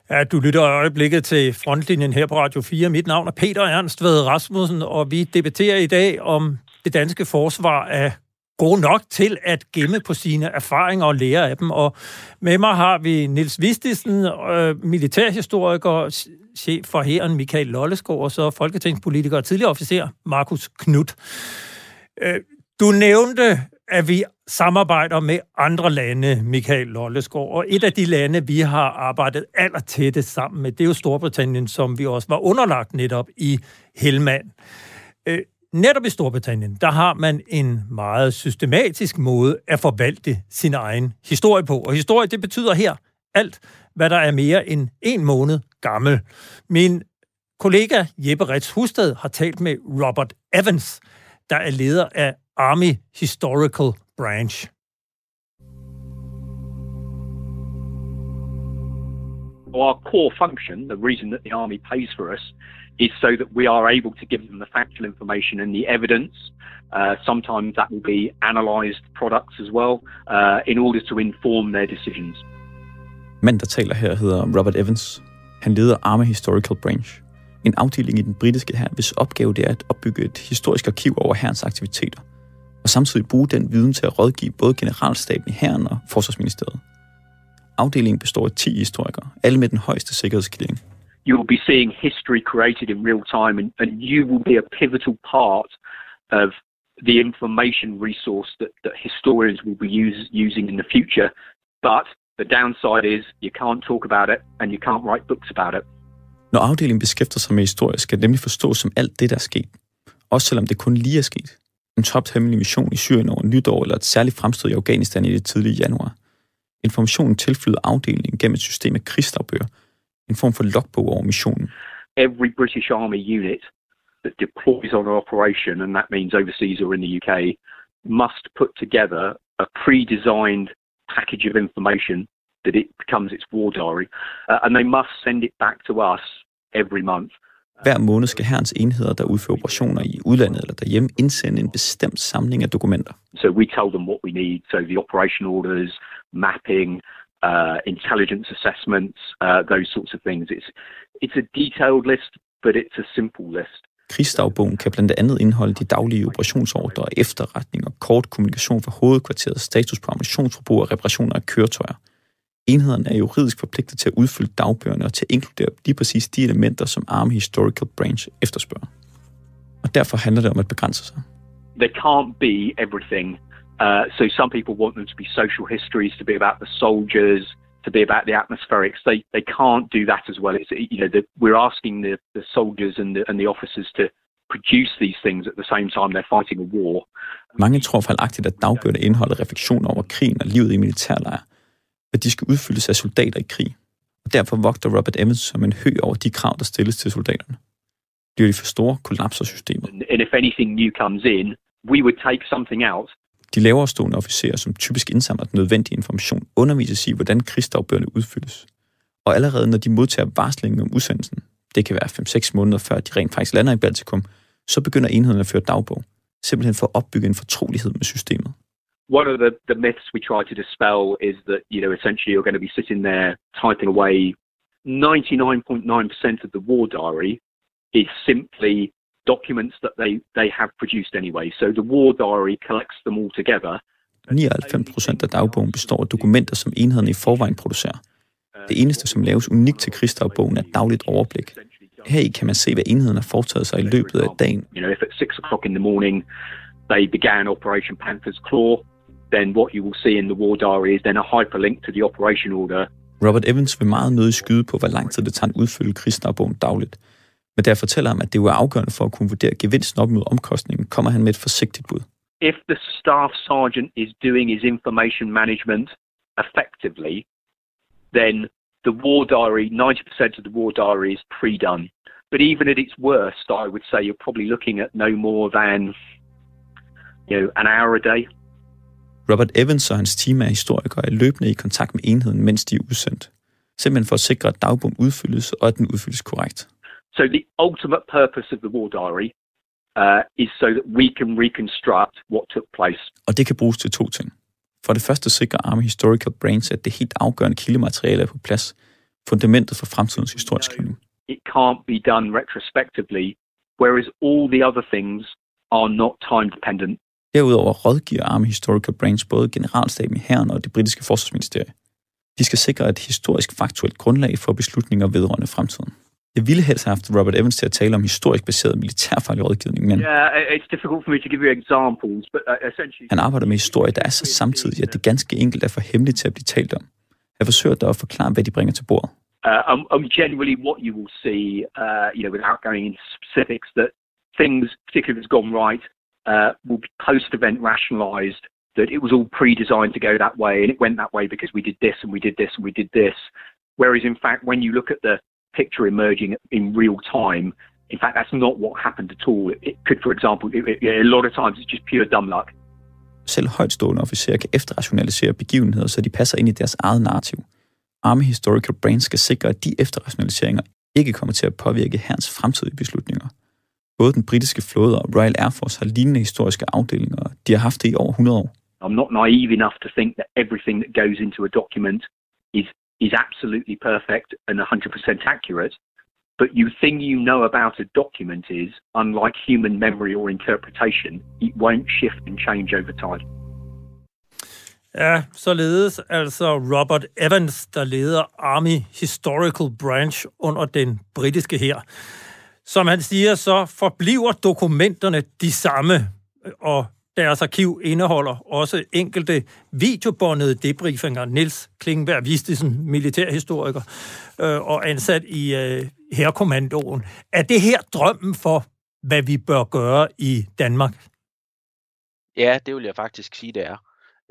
Ja, du lytter i øjeblikket til frontlinjen her på Radio 4. Mit navn er Peter Ernst Ved Rasmussen, og vi debatterer i dag om det danske forsvar af gode nok til at gemme på sine erfaringer og lære af dem. Og med mig har vi Nils Vistisen, øh, militærhistoriker, chef for herren Michael Lolleskov, og så folketingspolitiker og tidligere officer Markus Knudt. Øh, du nævnte, at vi samarbejder med andre lande, Michael Lolleskov, og et af de lande, vi har arbejdet allertættest sammen med, det er jo Storbritannien, som vi også var underlagt netop i Helmand. Øh, netop i Storbritannien, der har man en meget systematisk måde at forvalte sin egen historie på. Og historie, det betyder her alt, hvad der er mere end en måned gammel. Min kollega Jeppe Rets Husted har talt med Robert Evans, der er leder af Army Historical Branch. Our core function, the reason that the Army pays for us, is so that we are able to give them the factual information and the evidence. Uh, sometimes that will be analysed products as well, uh, in order to inform their decisions. Mand, der taler her, hedder Robert Evans. Han leder Army Historical Branch, en afdeling i den britiske hær, hvis opgave det er at opbygge et historisk arkiv over hærens aktiviteter, og samtidig bruge den viden til at rådgive både generalstaben i hæren og forsvarsministeriet. Afdelingen består af 10 historikere, alle med den højeste sikkerhedsklæring. You will be seeing history created in real time, and, and you will be a pivotal part of the information resource that, that historians will be use, using in the future. But the downside is you can't talk about it, and you can't write books about it. Når afdelingen beskæftiger sig med historie, skal det nemlig forstås som alt det, der er sket. Også selvom det kun lige er sket. En tophemmelig mission i Syrien over nytår, eller et særligt fremstød i Afghanistan i det tidlige januar. Informationen tilflyder afdelingen gennem et system af krigsdagbøger, en form for logbog over missionen. Every British Army unit that deploys on an operation, and that means overseas or in the UK, must put together a pre-designed package of information that it becomes its war diary, uh, and they must send it back to us every month. Hver måned skal herrens enheder, der udfører operationer i udlandet eller derhjemme, indsende en bestemt samling af dokumenter. So we tell them what we need. So the operation orders, mapping, uh, intelligence assessments, uh, those sorts of things. It's it's a detailed list, but it's a simple list. Krigsdagbogen kan blandt andet indeholde de daglige operationsordre og efterretning og kort kommunikation fra hovedkvarteret, status på ammunitionsforbrug og reparationer af køretøjer. Enhederne er juridisk forpligtet til at udfylde dagbøgerne og til at inkludere lige præcis de elementer, som Army Historical Branch efterspørger. Og derfor handler det om at begrænse sig. There can't be everything. Uh, so some people want them to be social histories, to be about the soldiers, to be about the atmospherics. They they can't do that as well. It's you know the, we're asking the, the soldiers and the and the officers to produce these things at the same time they're fighting a war. Mange tror fejlagtigt, at dagbøgerne indeholder refleksioner over krigen og livet i militærlejre, at de skal udfyldes af soldater i krig. Og derfor vogter Robert Evans som en hø over de krav, der stilles til soldaterne. Bliver de for store, kollapser systemet. And if anything new comes in, we would take something out de lavere stående officerer, som typisk indsamler den nødvendige information, undervises i, hvordan krigsdagbøgerne udfyldes. Og allerede når de modtager varslingen om udsendelsen, det kan være 5-6 måneder før de rent faktisk lander i Baltikum, så begynder enheden at føre dagbog, simpelthen for at opbygge en fortrolighed med systemet. one of the, the myths we try to dispel is that, you know, essentially you're going to be sitting there typing away 99.9% of the war diary is simply documents that they, they have produced anyway. So the war diary collects them all together. 99 procent af dagbogen består af dokumenter, som enheden i forvejen producerer. Det eneste, som laves unikt til krigsdagbogen, er et dagligt overblik. Her kan man se, hvad enheden har foretaget sig i løbet af dagen. You know, if at six o'clock in the morning they began Operation Panther's Claw, then what you will see in the war diary is then a hyperlink to the operation order. Robert Evans vil meget nødig skyde på, hvor lang tid det tager at udfylde krigsdagbogen dagligt. Men jeg fortæller ham, at det er afgørende for at kunne vurdere gevinsten op mod omkostningen, kommer han med et forsigtigt bud. If the staff sergeant is doing his information management effectively, then the war diary, 90% of the war diary is pre-done. But even at its worst, I would say you're probably looking at no more than, you know, an hour a day. Robert Evans og hans team af historikere er løbende i kontakt med enheden, mens de er udsendt. Simpelthen for at sikre, at dagbogen udfyldes, og at den udfyldes korrekt. So the ultimate purpose of the war diary uh, is so that we can reconstruct what took place. Og det kan bruges til to ting. For det første sikrer Army Historical Branch, at det helt afgørende kildemateriale er på plads. Fundamentet for fremtidens historieskrivning. It can't be done retrospectively, whereas all the other things are not time dependent. Derudover rådgiver Army Historical Branch både generalstaben i hæren og det britiske forsvarsministerie. De skal sikre et historisk faktuelt grundlag for beslutninger vedrørende fremtiden. Jeg ville helst have haft Robert Evans til at tale om historisk baseret militærfaglig rådgivning, men han arbejder med historie, der er så samtidig, at det ganske enkelt er for hemmeligt til at blive talt om. Jeg forsøger dog at forklare, hvad de bringer til bordet. Uh, um, um, generally, what you will see, uh, you know, without going into specifics, that things, particularly if it's gone right, uh, will be post-event rationalised. That it was all pre-designed to go that way, and it went that way because we did this and we did this and we did this. Whereas, in fact, when you look at the picture emerging in real time, in fact, that's not what happened at all. It, could, for example, it, it, a lot of times it's just pure dumb luck. Selv højtstående officerer kan efterrationalisere begivenheder, så de passer ind i deres eget narrativ. Army Historical Brain skal sikre, at de efterrationaliseringer ikke kommer til at påvirke herrens fremtidige beslutninger. Både den britiske flåde og Royal Air Force har lignende historiske afdelinger, og de har haft det i over 100 år. I'm not naive enough to think that everything that goes into a document is is absolutely perfect and 100% accurate. But you thing you know about a document is, unlike human memory or interpretation, it won't shift and change over time. Ja, således altså Robert Evans, der leder Army Historical Branch under den britiske her. Som han siger, så forbliver dokumenterne de samme, og deres arkiv indeholder også enkelte videobåndede debriefinger. Niels Klingenberg Vistisen, militærhistoriker øh, og ansat i øh, herrekommandoen. Er det her drømmen for, hvad vi bør gøre i Danmark? Ja, det vil jeg faktisk sige, det er.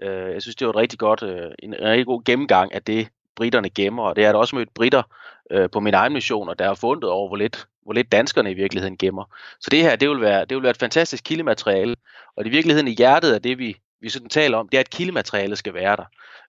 Øh, jeg synes, det var et rigtig godt, øh, en rigtig god gennemgang af det, britterne gemmer, og det er der også mødt britter øh, på min egen mission, og der er fundet over, hvor lidt, hvor lidt danskerne i virkeligheden gemmer. Så det her, det vil være, det vil være et fantastisk kildemateriale, og det i virkeligheden i hjertet af det, vi, vi sådan taler om, det er, at kildematerialet skal være der.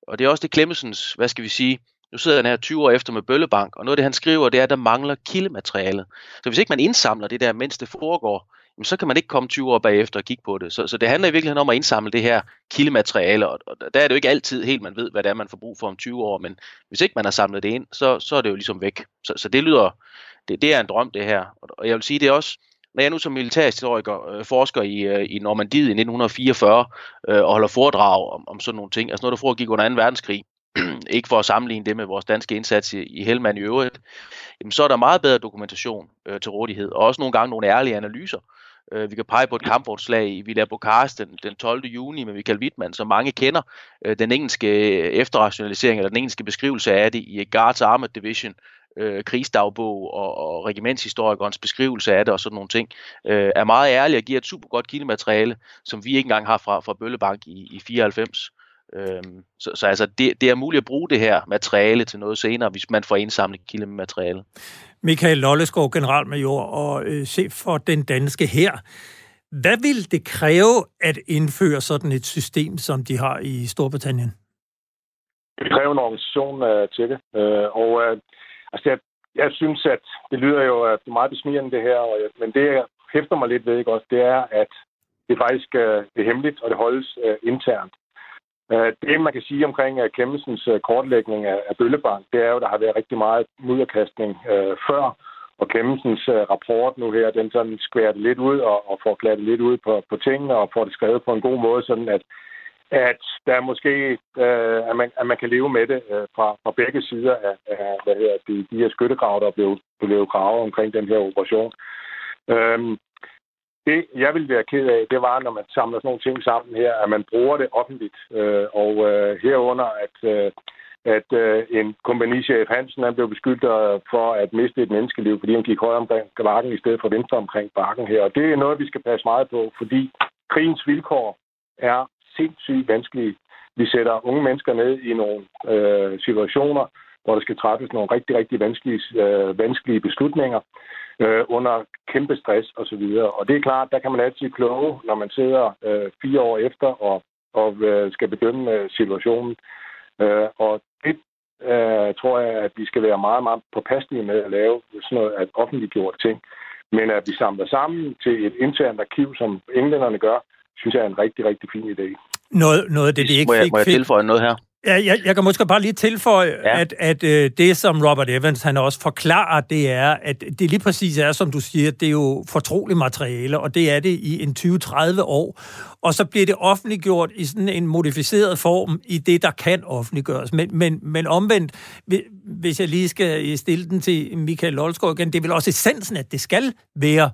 Og det er også det Klemmensens, hvad skal vi sige, nu sidder han her 20 år efter med Bøllebank, og noget af det, han skriver, det er, at der mangler kildematerialet. Så hvis ikke man indsamler det der, mens det foregår, så kan man ikke komme 20 år bagefter og kigge på det. Så, så det handler i virkeligheden om at indsamle det her kildemateriale, og, og der er det jo ikke altid helt, man ved, hvad det er, man får brug for om 20 år, men hvis ikke man har samlet det ind, så, så er det jo ligesom væk. Så, så det lyder, det, det er en drøm det her. Og jeg vil sige, det er også, når jeg nu som militærhistoriker øh, forsker i, øh, i Normandiet i 1944 øh, og holder foredrag om, om sådan nogle ting, altså noget, der foregik under 2. verdenskrig, ikke for at sammenligne det med vores danske indsats i, i Helmand i øvrigt, jamen så er der meget bedre dokumentation øh, til rådighed, og også nogle gange nogle ærlige analyser. Øh, vi kan pege på et kampvognsslag i Villa Bocage den, den 12. juni med Michael Wittmann, som mange kender. Øh, den engelske øh, efterrationalisering, eller den engelske beskrivelse af det i Guards Armored Division, øh, krigsdagbog og, og regimentshistorikernes beskrivelse af det og sådan nogle ting, øh, er meget ærlig og giver et super godt kildemateriale, som vi ikke engang har fra, fra Bøllebank i, i 94. Øhm, så, så altså, det, det er muligt at bruge det her materiale til noget senere, hvis man får indsamlet kildemateriale. Michael Lolleskov, generalmajor og øh, chef for den danske her. Hvad vil det kræve at indføre sådan et system, som de har i Storbritannien? Det kræver en organisation uh, til det. Uh, og uh, altså, jeg, jeg synes, at det lyder jo uh, meget besmirrende det her, og, men det, jeg hæfter mig lidt ved, ikke også, det er, at det faktisk uh, det er hemmeligt, og det holdes uh, internt. Øh, det, man kan sige omkring uh, kortlægning af, Bøllebank, det er jo, at der har været rigtig meget mudderkastning før, og Clemmensens rapport nu her, den sådan skværer det lidt ud og, og får glattet lidt ud på, på tingene og får det skrevet på en god måde, sådan at at der måske, øh, at, man, at man kan leve med det øh, fra, fra begge sider af, af hvad hedder det, de her skyttegrave, der blev, blev gravet omkring den her operation. Øhm, det, jeg ville være ked af, det var, når man samler sådan nogle ting sammen her, at man bruger det offentligt. Øh, og øh, herunder, at, øh, at øh, en kompagnichef Hansen, han blev beskyldt øh, for at miste et menneskeliv, fordi han gik højre omkring bakken i stedet for venstre omkring bakken her. Og det er noget, vi skal passe meget på, fordi krigens vilkår er sindssygt vanskelige. Vi sætter unge mennesker ned i nogle øh, situationer, hvor der skal træffes nogle rigtig, rigtig vanskelige, øh, vanskelige beslutninger øh, under kæmpe stress osv. Og, og det er klart, der kan man altid kloge, når man sidder øh, fire år efter og, og øh, skal bedømme øh, situationen. Øh, og det øh, tror jeg, at vi skal være meget, meget påpasselige med at lave sådan noget at offentliggjort ting. Men at vi samler sammen til et internt arkiv, som englænderne gør, synes jeg er en rigtig, rigtig fin idé. Noget, noget af det, de ikke må jeg, fik... Må jeg tilføje noget her? Ja, jeg, jeg kan måske bare lige tilføje, ja. at, at øh, det, som Robert Evans han også forklarer, det er, at det lige præcis er, som du siger, det er jo fortroligt materiale, og det er det i en 20-30 år. Og så bliver det offentliggjort i sådan en modificeret form i det, der kan offentliggøres. Men, men, men omvendt, hvis jeg lige skal stille den til Michael Lolsgaard igen, det er vel også essensen, at det skal være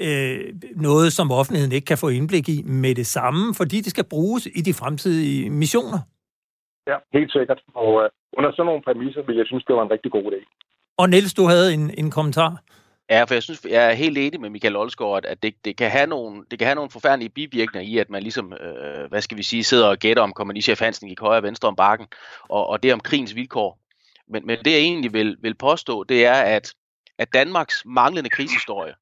øh, noget, som offentligheden ikke kan få indblik i med det samme, fordi det skal bruges i de fremtidige missioner. Ja, helt sikkert. Og øh, under sådan nogle præmisser vil jeg synes, det var en rigtig god idé. Og Niels, du havde en, en kommentar? Ja, for jeg synes, jeg er helt enig med Michael Olsgaard, at det, det, kan have nogle, det kan have nogle forfærdelige bivirkninger i, at man ligesom, øh, hvad skal vi sige, sidder og gætter om kompagnichef Hansen gik højre og venstre om bakken, og, og det om krigens vilkår. Men, men det jeg egentlig vil, vil påstå, det er, at, at Danmarks manglende krigshistorie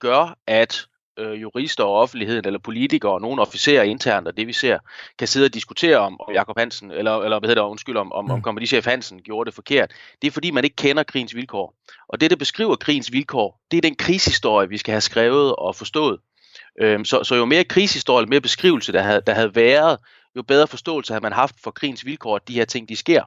gør, at øh, jurister og offentligheden, eller politikere og nogle officerer internt, og det vi ser, kan sidde og diskutere om, om Jakob Hansen, eller, eller hvad hedder det, undskyld, om, om, om mm. kompagnichef Hansen gjorde det forkert. Det er fordi, man ikke kender krigens vilkår. Og det, der beskriver krigens vilkår, det er den krigshistorie, vi skal have skrevet og forstået. Øhm, så, så jo mere krigshistorie, jo mere beskrivelse, der havde, der havde været, jo bedre forståelse har man haft for krigens vilkår, at de her ting, de sker.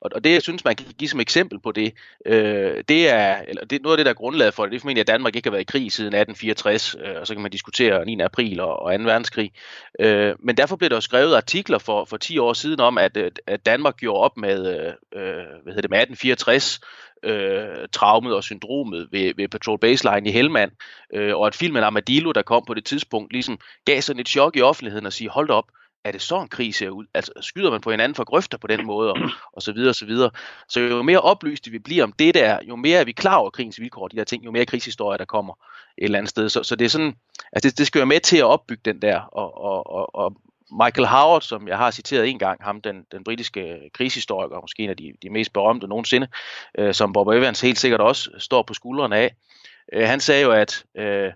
Og, og det, jeg synes, man kan give som eksempel på det, øh, det er, eller det, noget af det, der er grundlaget for det, det er formentlig, at Danmark ikke har været i krig siden 1864, øh, og så kan man diskutere 9. april og, og 2. verdenskrig. Øh, men derfor blev der jo skrevet artikler for, for 10 år siden om, at, øh, at Danmark gjorde op med, øh, hvad hedder det, med 1864, øh, traumet og syndromet ved, ved Patrol Baseline i Helmand, øh, og at filmen Armadillo, der kom på det tidspunkt, ligesom gav sådan et chok i offentligheden og sige, hold op, er det så en krig ser ud? Altså skyder man på hinanden for grøfter på den måde, og, og så videre, og så videre. Så jo mere oplyst vi bliver om det der, jo mere er vi klar over krigens vilkår, de der ting, jo mere krigshistorie der kommer et eller andet sted. Så, så det er sådan, altså det, det skal jo med til at opbygge den der, og, og, og, og Michael Howard, som jeg har citeret en gang, ham den, den britiske krigshistoriker, måske en af de, de mest berømte nogensinde, øh, som Bob Evans helt sikkert også står på skuldrene af, øh, han sagde jo, at, øh,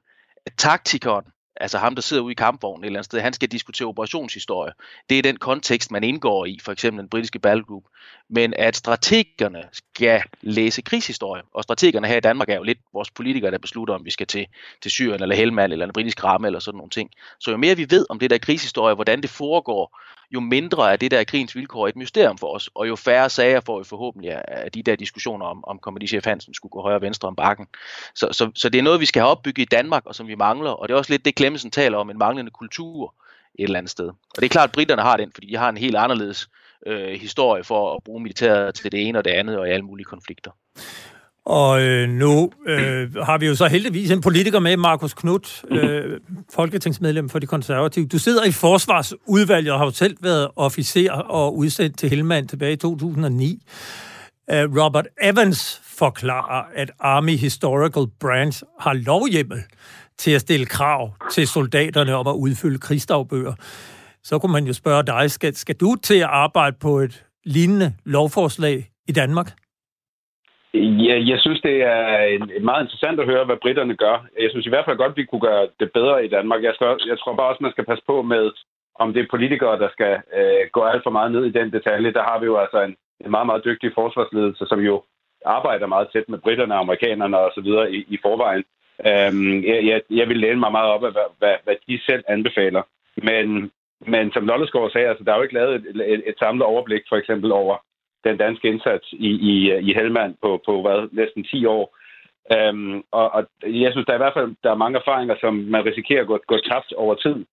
at taktikeren, altså ham, der sidder ude i kampvognen et eller andet sted, han skal diskutere operationshistorie. Det er den kontekst, man indgår i, for eksempel den britiske battlegroup. Men at strategerne skal læse krigshistorie, og strategerne her i Danmark er jo lidt vores politikere, der beslutter, om vi skal til, til Syrien eller Helmand eller en britisk ramme eller sådan nogle ting. Så jo mere vi ved om det der krigshistorie, hvordan det foregår, jo mindre er det der krigens vilkår et mysterium for os, og jo færre sager får vi forhåbentlig af de der diskussioner om, om kommandichef Hansen skulle gå højre og venstre om bakken. Så, så, så det er noget, vi skal have opbygget i Danmark, og som vi mangler, og det er også lidt det, Clemmensen taler om, en manglende kultur et eller andet sted. Og det er klart, at britterne har den, fordi de har en helt anderledes øh, historie for at bruge militæret til det ene og det andet, og i alle mulige konflikter. Og øh, nu øh, har vi jo så heldigvis en politiker med, Markus Knudt, øh, folketingsmedlem for de konservative. Du sidder i forsvarsudvalget og har jo selv været officer og udsendt til Helmand tilbage i 2009. Uh, øh, Robert Evans forklarer, at Army Historical Branch har lovhjemmel til at stille krav til soldaterne om at udfylde krigsdagbøger. Så kunne man jo spørge dig, skal, skal du til at arbejde på et lignende lovforslag i Danmark? Jeg, jeg synes, det er meget interessant at høre, hvad britterne gør. Jeg synes i hvert fald godt, vi kunne gøre det bedre i Danmark. Jeg, skal, jeg tror bare også, man skal passe på med, om det er politikere, der skal øh, gå alt for meget ned i den detalje. Der har vi jo altså en, en meget, meget dygtig forsvarsledelse, som jo arbejder meget tæt med britterne, amerikanerne og så videre i, i forvejen. Øhm, jeg, jeg, jeg vil læne mig meget op af, hvad, hvad, hvad de selv anbefaler. Men, men som Lollesgaard sagde, altså, der er jo ikke lavet et, et, et samlet overblik for eksempel over den danske indsats i, i, i Helmand på, på hvad, næsten 10 år. Øhm, og, og jeg synes, der er i hvert fald der er mange erfaringer, som man risikerer at gå, gå tabt over tid.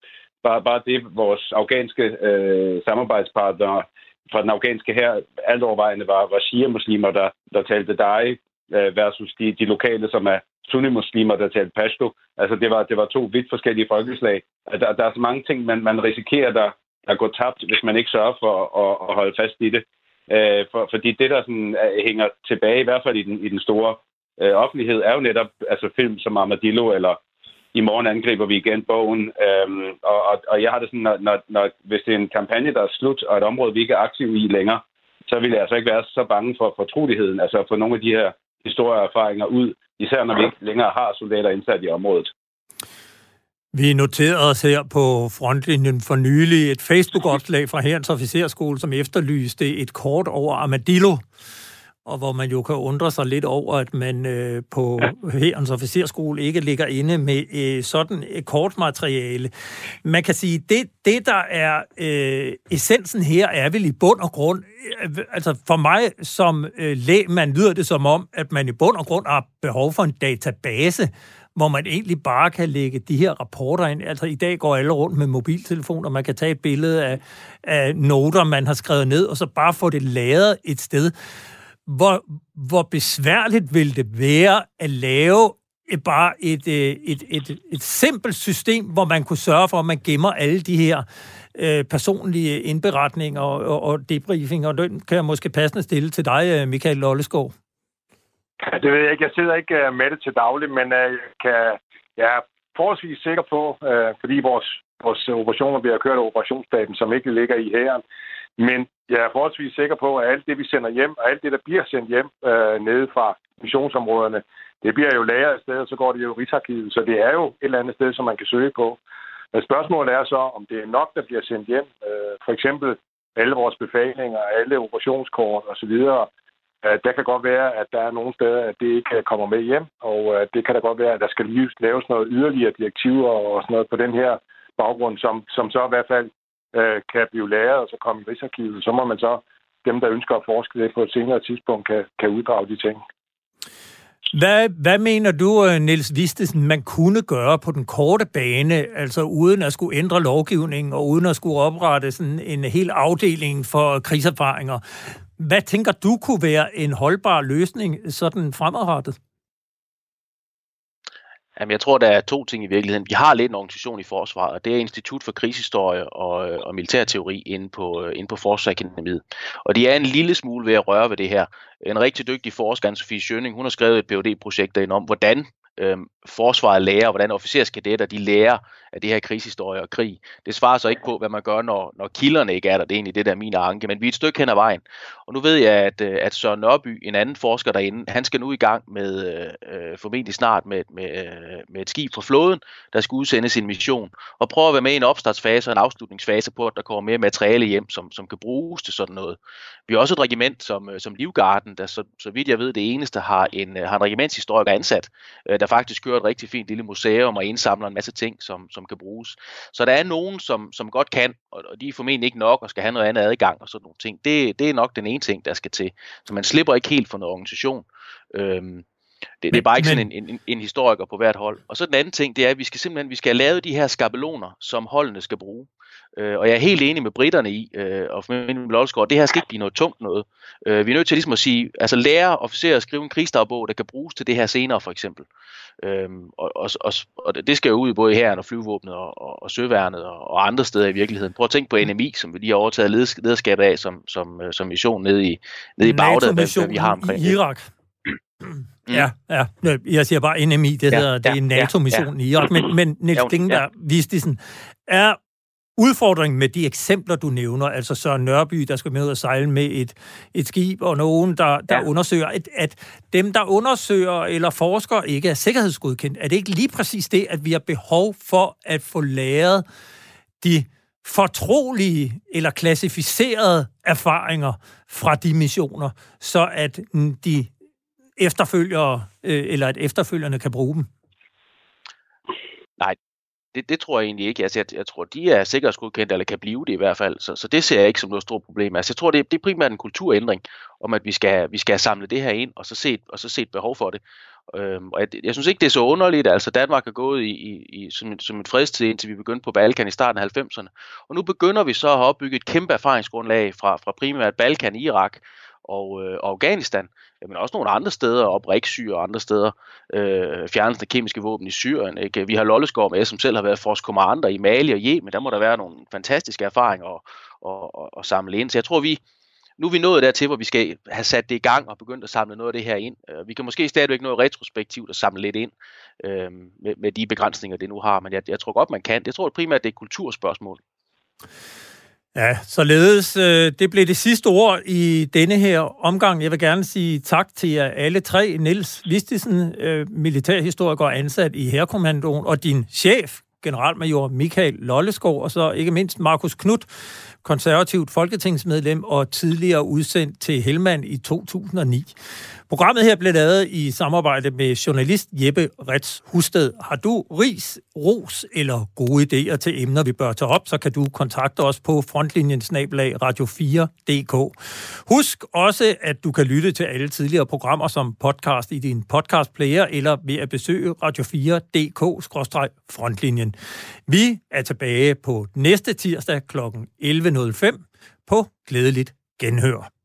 Bare, bare det, vores afghanske øh, samarbejdspartnere fra den afghanske her alt overvejende var, var shia-muslimer, der, der talte dig, øh, versus de, de lokale, som er sunni-muslimer, der talte pashto. Altså, det var, det var to vidt forskellige folkeslag. Der, der er så mange ting, man, man risikerer, der, der går tabt, hvis man ikke sørger for at, at holde fast i det. Øh, for, fordi det, der sådan, uh, hænger tilbage, i hvert fald i den, i den store uh, offentlighed, er jo netop altså film som Armadillo, eller i morgen angriber vi igen bogen. Um, og, og, og jeg har det sådan, når, når, når, hvis det er en kampagne, der er slut, og et område, vi ikke er aktive i længere, så vil jeg altså ikke være så bange for fortroligheden, altså for nogle af de her historier og erfaringer ud, især når vi ikke længere har soldater indsat i området. Vi noterede os her på frontlinjen for nylig et Facebook-opslag fra Herrens Officerskole, som efterlyste et kort over Armadillo. og hvor man jo kan undre sig lidt over, at man øh, på. Herrens officerskole ikke ligger inde med øh, sådan et kortmateriale. Man kan sige, det, det der er øh, essensen her, er vel i bund og grund, øh, altså for mig som øh, lægmand lyder det som om, at man i bund og grund har behov for en database, hvor man egentlig bare kan lægge de her rapporter ind. Altså i dag går alle rundt med mobiltelefoner, man kan tage et billede af, af noter, man har skrevet ned, og så bare få det lavet et sted. Hvor, hvor besværligt vil det være at lave et, bare et, et, et, et, et simpelt system, hvor man kunne sørge for, at man gemmer alle de her øh, personlige indberetninger og, og, og debriefinger, og den kan jeg måske passende stille til dig, øh, Michael Lolleskov. Ja, det ved jeg ikke. Jeg sidder ikke øh, med det til daglig, men øh, jeg, kan, jeg er forholdsvis sikker på, øh, fordi vores, vores operationer bliver kørt af operationsstaben, som ikke ligger i hæren, men jeg er forholdsvis sikker på, at alt det, vi sender hjem, og alt det, der bliver sendt hjem øh, nede fra missionsområderne, det bliver jo lagret et sted, og så går det jo i Rigsarkivet. Så det er jo et eller andet sted, som man kan søge på. Men spørgsmålet er så, om det er nok, der bliver sendt hjem. Øh, for eksempel alle vores befalinger, alle operationskort osv. Øh, der kan godt være, at der er nogle steder, at det ikke kommer med hjem, og øh, det kan da godt være, at der skal lige laves noget yderligere direktiver og sådan noget på den her baggrund, som, som så i hvert fald øh, kan blive læret og så komme i Rigsarkivet. Så må man så, dem der ønsker at forske det på et senere tidspunkt, kan, kan uddrage de ting. Hvad, hvad mener du, øh, Niels Vistesen, man kunne gøre på den korte bane, altså uden at skulle ændre lovgivningen og uden at skulle oprette sådan en hel afdeling for krigserfaringer? Hvad tænker du kunne være en holdbar løsning sådan fremadrettet? Jamen, jeg tror, der er to ting i virkeligheden. Vi har lidt en organisation i forsvaret, og det er Institut for Krigshistorie og, og Militærteori inde på, inde på Forsvarsakademiet. Og de er en lille smule ved at røre ved det her. En rigtig dygtig forsker, Anne-Sophie Schøning, hun har skrevet et phd projekt derinde om, hvordan øh, forsvaret lærer, hvordan officerskadetter de lærer af det her krigshistorie og krig. Det svarer så ikke på, hvad man gør, når, når kilderne ikke er der. Det er egentlig det, der er min anke. Men vi er et stykke hen ad vejen. Og nu ved jeg, at, øh, at Søren Nørby, en anden forsker derinde, han skal nu i gang med, øh, formentlig snart, med, med, øh, med et skib fra flåden, der skal udsende sin mission. Og prøve at være med i en opstartsfase og en afslutningsfase på, at der kommer mere materiale hjem, som, som kan bruges til sådan noget. Vi har også et regiment som, øh, som Livgarden, der så, så vidt jeg ved, det eneste har en, har en regimentshistoriker ansat, der faktisk kører et rigtig fint lille museum og indsamler en masse ting, som, som kan bruges. Så der er nogen, som, som godt kan, og, og de er formentlig ikke nok og skal have noget andet adgang og sådan nogle ting. Det, det er nok den ene ting, der skal til. Så man slipper ikke helt for noget organisation. Øhm, det, det er bare ikke sådan en, en, en historiker på hvert hold. Og så den anden ting, det er, at vi skal simpelthen vi skal have lavet de her skabeloner, som holdene skal bruge. Øh, og jeg er helt enig med britterne i, øh, og for min det her skal ikke blive noget tungt noget. Øh, vi er nødt til ligesom at sige, altså lære officerer at skrive en krigsdagbog, der kan bruges til det her senere for eksempel. Øh, og, og, og, og det skal jo ud i både her og flyvåbnet og, og, og søværnet og, og andre steder i virkeligheden. Prøv at tænke på NMI, som vi lige har overtaget lederskabet af som, som, som mission nede i, nede i Bagdad, hvad, hvad vi har omkring i Irak. Mm. Ja, ja. Jeg siger bare NMI, det, ja, hedder, det er en NATO-mission ja, ja. i Irak. Men, men Niels Dingberg, ja. Vistisen, er udfordringen med de eksempler, du nævner, altså Søren Nørby, der skal med ud og sejle med et, et skib, og nogen, der, der ja. undersøger, at, at dem, der undersøger eller forsker, ikke er sikkerhedsgodkendt. Er det ikke lige præcis det, at vi har behov for at få læret de fortrolige eller klassificerede erfaringer fra de missioner, så at de efterfølgere, øh, eller at efterfølgerne kan bruge dem? Nej, det, det tror jeg egentlig ikke. Altså, jeg, jeg tror, de er sikkerhedsgodkendte, eller kan blive det i hvert fald. Så, så det ser jeg ikke som noget stort problem. Altså, jeg tror, det, det er primært en kulturændring, om at vi skal, vi skal samle det her ind, og så se, og så se et behov for det. Øhm, og jeg, jeg synes ikke, det er så underligt. Altså, Danmark er gået i, i, i som, som et fredstid, indtil vi begyndte på Balkan i starten af 90'erne. Og nu begynder vi så at have opbygget et kæmpe erfaringsgrundlag fra, fra primært Balkan, Irak, og, øh, og Afghanistan, men også nogle andre steder, op Riksyr og andre steder, øh, fjernelsen af kemiske våben i Syrien. Ikke? Vi har Lolleskov med, som selv har været forskommander i Mali og Yemen, der må der være nogle fantastiske erfaringer at, at, at, at samle ind. Så jeg tror, vi, nu er vi nået dertil, hvor vi skal have sat det i gang og begyndt at samle noget af det her ind. Øh, vi kan måske stadigvæk noget retrospektivt at samle lidt ind øh, med, med de begrænsninger, det nu har, men jeg, jeg tror godt, man kan. Jeg tror primært, det er et kulturspørgsmål. Ja, således øh, det blev det sidste ord i denne her omgang. Jeg vil gerne sige tak til jer alle tre. Niels Vistisen, øh, militærhistoriker ansat i Herkommandoen, og din chef, generalmajor Michael Lolleskov, og så ikke mindst Markus Knudt, konservativt folketingsmedlem og tidligere udsendt til Helmand i 2009. Programmet her blev lavet i samarbejde med journalist Jeppe Rets Husted. Har du ris, ros eller gode idéer til emner, vi bør tage op, så kan du kontakte os på frontlinjen radio4.dk. Husk også, at du kan lytte til alle tidligere programmer som podcast i din podcastplayer eller ved at besøge radio4.dk-frontlinjen. Vi er tilbage på næste tirsdag kl. 11.05 på Glædeligt Genhør.